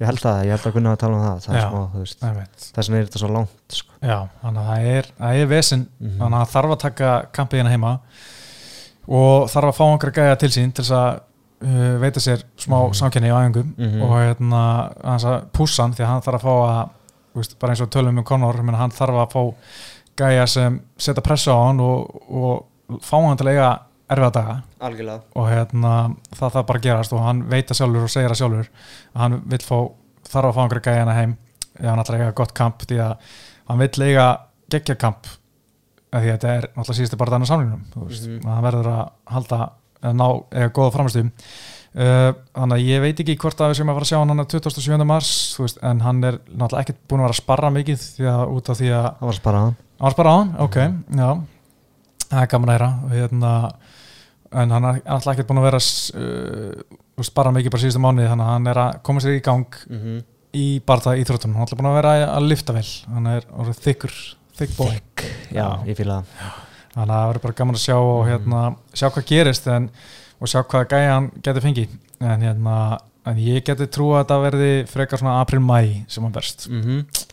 Ég held það, ég held að kunna að tala um það Það er smá, þú veist. Þess vegna er þetta svo langt sko. Já, þannig að það er, það er vesinn Mhm. þannig að það þarf að taka kampið hérna heima og þarf að fá einhverja gæja til sín til þess að uh, veita sér smá Mhm. samkenni í æfingum Mhm. og hérna hans að pússa hann því að hann þarf að fá að veist, bara eins og tölum um Conor hann þarf að fá gæja sem setja pressa á hann og, og fá hann til að eiga erfiða daga Algjörlega. Og hérna það þarf bara að gerast og hann veit það sjálfur og segir það sjálfur. Að hann vill fá, þarf að fá einhverja hérna heim. Ef hann ætlar að eiga gott kamp því að hann vill eiga geggja kamp. Af því að þetta er náttúrulega síðustu bara þannig samlingnum þú veist, Mhm. að hann verður að halda að ná eða góða framistu uh, þannig að ég veit ekki hvort að við sem að fara að sjá hann hann 27. mars þú veist, en hann er náttúrulega ekkert búin að vera að sparra mikið því að út af því að Það var hann. Hann var sparra á hann, ok, já. Það er gaman að heyra. Og hérna, en hann er alltaf ekkert búin að vera uh, sparra mikið bara síðustu mánuði þannig að hann er að koma sér í gang mm -hmm. í barða íþróttunum, hann er alltaf búin að vera að lifta vel, hann er orðið þykkur thick boy, Já, Já. ég fýla það. Þannig að það verður bara gaman að sjá og hérna, sjá hvað gerist en, og sjá hvað gæja hann getur fengið. En hérna, en ég geti trú að þetta verði frekar svona april-mæ sem hann verst. Mm -hmm.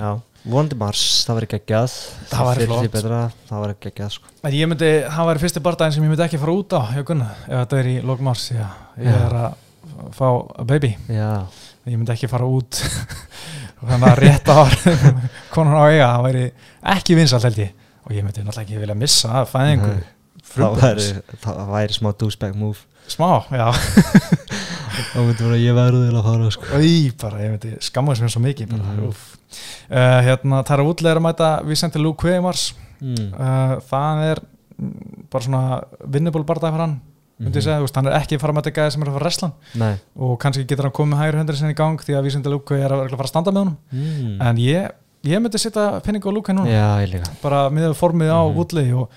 Já, vonandi mars, það verður geggjað. Það væri fyrir flott. því betra, það verður geggjað sko. En ég myndi, það væri fyrsti bardaginn sem ég myndi ekki fara út á ef þetta er í lók mars já, ég er að fá a baby, Já, ég myndi ekki fara út. (laughs) Þannig að rétt á (laughs) konan á eiga, það væri ekki vinsalt held ég, og ég myndi náttúrulega ekki vilja missa af fæðingu það væri, það væri smá douchebag move. Smá, já, (laughs) þá myndi vera ég verður til að fara sko. Í, bara, ég myndi skamma þess mér svo mikið bara, mm uh, hérna, það er að útlega að mæta Vicente Luque í mars mm. uh, það er mm, bara svona vinnable bardag fyrir hann ég Mhm. segja, veist, hann er ekki fara að mæta gæði sem er að fara að resla og kannski getur hann komið hægri höndri sinni í gang því að Vísindi Lúku er að fara að standa með honum. Mm. en ég, ég myndi setja penning á Lúka núna. Já, bara miðað við formið á Mhm. Woodley og,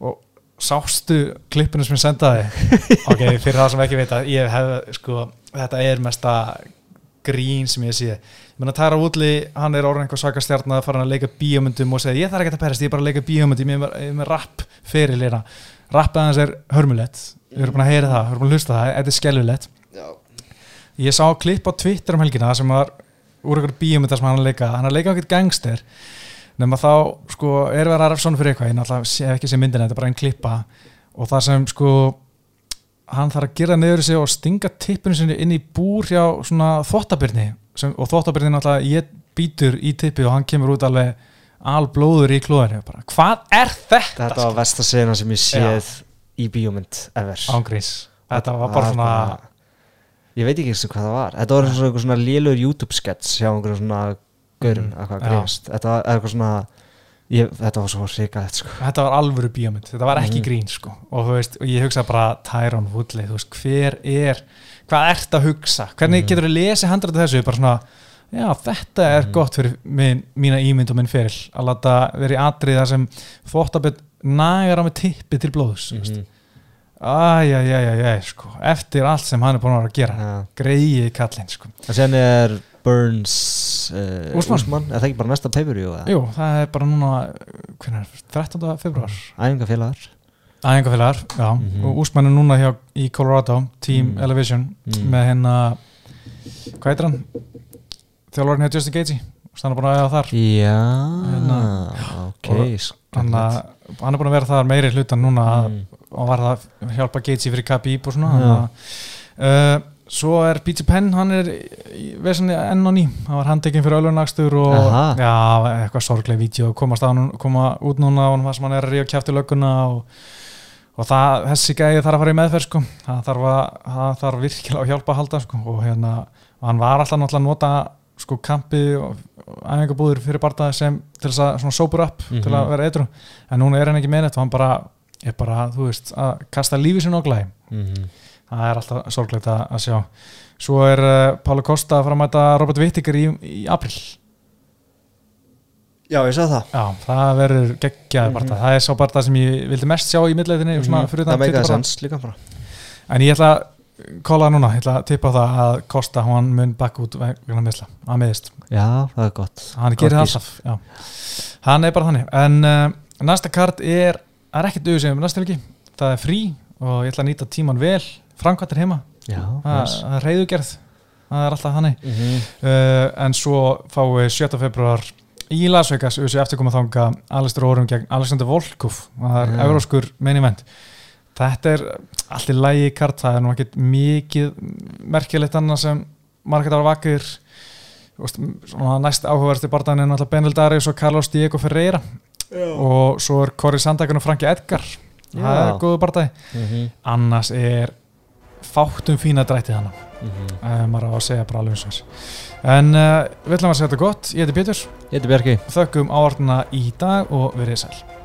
og sástu klippinu sem ég sendaði? (laughs) Ok, fyrir það sem ekki veit að ég hef sko, þetta er mesta grín sem ég sé. Ég meina Tyra Woodley, hann er orðin einhver svaka stjarn að fara að leika bíómyndum og segja ég þarf ekki að perast, ég er bara að leika bíómyndum ég er með, rapp fyrir lera rappið hans er hörmulegt. Við erum búin að heyra það, við erum búin að hlusta það, þetta er skelvilegt Já. ég sá klipp á Twitter um helgina sem var úr einhverju bíómynda sem hann að leika. Hann að leika eitthvað gangster nema þá sko er verið að refsa hann fyrir eitthvað. Ég náttúrulega sé ekki sem myndin, þetta er bara einn klippa. Og það sem sko hann þarf að gera niður sig og stinga tippinu sinni inn í búr hjá svona þvottabirni sem, og þvottabirni náttúrulega ég býtur í tippi og hann kemur út alveg alblóður í klóðinu. Hvað er þetta? Þetta var vestasena sem ég séð í bíómynd ever. Ángríns, þetta var bara svona Ég veit ekki eins og hvað það var. Þetta var eitthvað svona lélur YouTube sketch hjá einhverjum svona gaurum Mm, eitthvað já. grínast. Þetta var eitthvað svona ég, Þetta var svo ríkalegt sko þetta var alvöru bíómynd, þetta var ekki Mhm. grín sko. og veist, og ég hugsa bara Tyrone Woodley, þú veist, hver er hvað ert að hugsa, hvernig Mhm. getur þú lesið handrættu þessu, bara svona já, þetta er Mhm. gott fyrir minn, mína ímynd og minn feril, að láta vera í atrið þar sem þvottabit nagar á með tippi til blóðus mm -hmm. Æjæjæjæjæj, sko eftir allt sem hann er búin að vera að gera Já. greiði kallinn, sko Og sen er Burns uh, Úsmann. Úsmann Er það ekki bara næsta eða? jú, það er bara núna hvernig er, 13. februar Æfingafélagar Æðingafélagar, já, Mhm. og úsmennu núna hjá í Colorado, Team Mm. Elevation Mm. með hérna hvað heitir hann? Þjálfarinn hjá Justin Gaethje hann er búin að eða þar Já, Hérna. ok hann, að- hann er búin að vera þar meiri hlutan núna að- Mm. og var það að hjálpa Gaethje fyrir Khabib og svona þannig að, uh, svo er BJ Penn hann er í vesenni enn og ný hann var handtekinn fyrir ölunakstur og já, eitthvað sorgleg vídeo komast á hann, koma út núna og hann sem hann er að ríða kjátt í lögguna og og það, þessi gæði þarf að fara í meðferð sko. það þarf, að, það þarf virkilega að hjálpa að halda sko. og hérna, og hann var alltaf náttúrulega að nota sko kampi og æfingabúður fyrir barða sem til þess að svona sober up til að Mhm. vera eitthvað en núna er hann ekki með þetta og hann bara er bara, þú veist, að kasta lífi sinni á glæði Mhm. Það er alltaf sorglegt að, að sjá. Svo er uh, Pála Kosta að fara að mæta Robert Whittaker í, í april Já, ég sagði það. Já, það verður geggjaði Mhm. barða það er sá barða sem ég vildi mest sjá í milliðinni mm fyrir Það meikaði sens líka bara. En ég ætla, kóla núna, ég ætla að tippa á það að Kosta, hann mun bakk út vegna meðsla, að meðist, Já, það er gott. Hann gerir alltaf já. hann er bara þannig. En uh, næsta kart er, er ekkert auðvitað sem næsta helgi, það er frí og ég ætla að nýta tíman vel, framkvæmtir heima. Já, það það er reyðugerð það er alltaf þannig. Mhm. uh, en svo fáum við 7. februar í Las Vegas, auðvitað eftir koma þanga Alistair Orum gegn Alexander Volkov. Það er Já. euróskur main event. Þetta er allt í lægi kart. Það er nú ekkert mikið merkilegt annað sem margir ára vakir. Næst áhugaversti barndaginn er náttúrulega Benil Darius og Carlos Diego Ferreira. Og svo er Corey Sandagan og Franki Edgar. Það Já. er góðu bardagi. Mhm. annars er fátum fína drætti hana Mhm. uh, maður á að segja bara alveg eins og þess en uh, við ætlum að segja þetta gott, ég heiti Pétur. Ég heiti Bjarki. Þökkum ávartuna í dag og verið sæl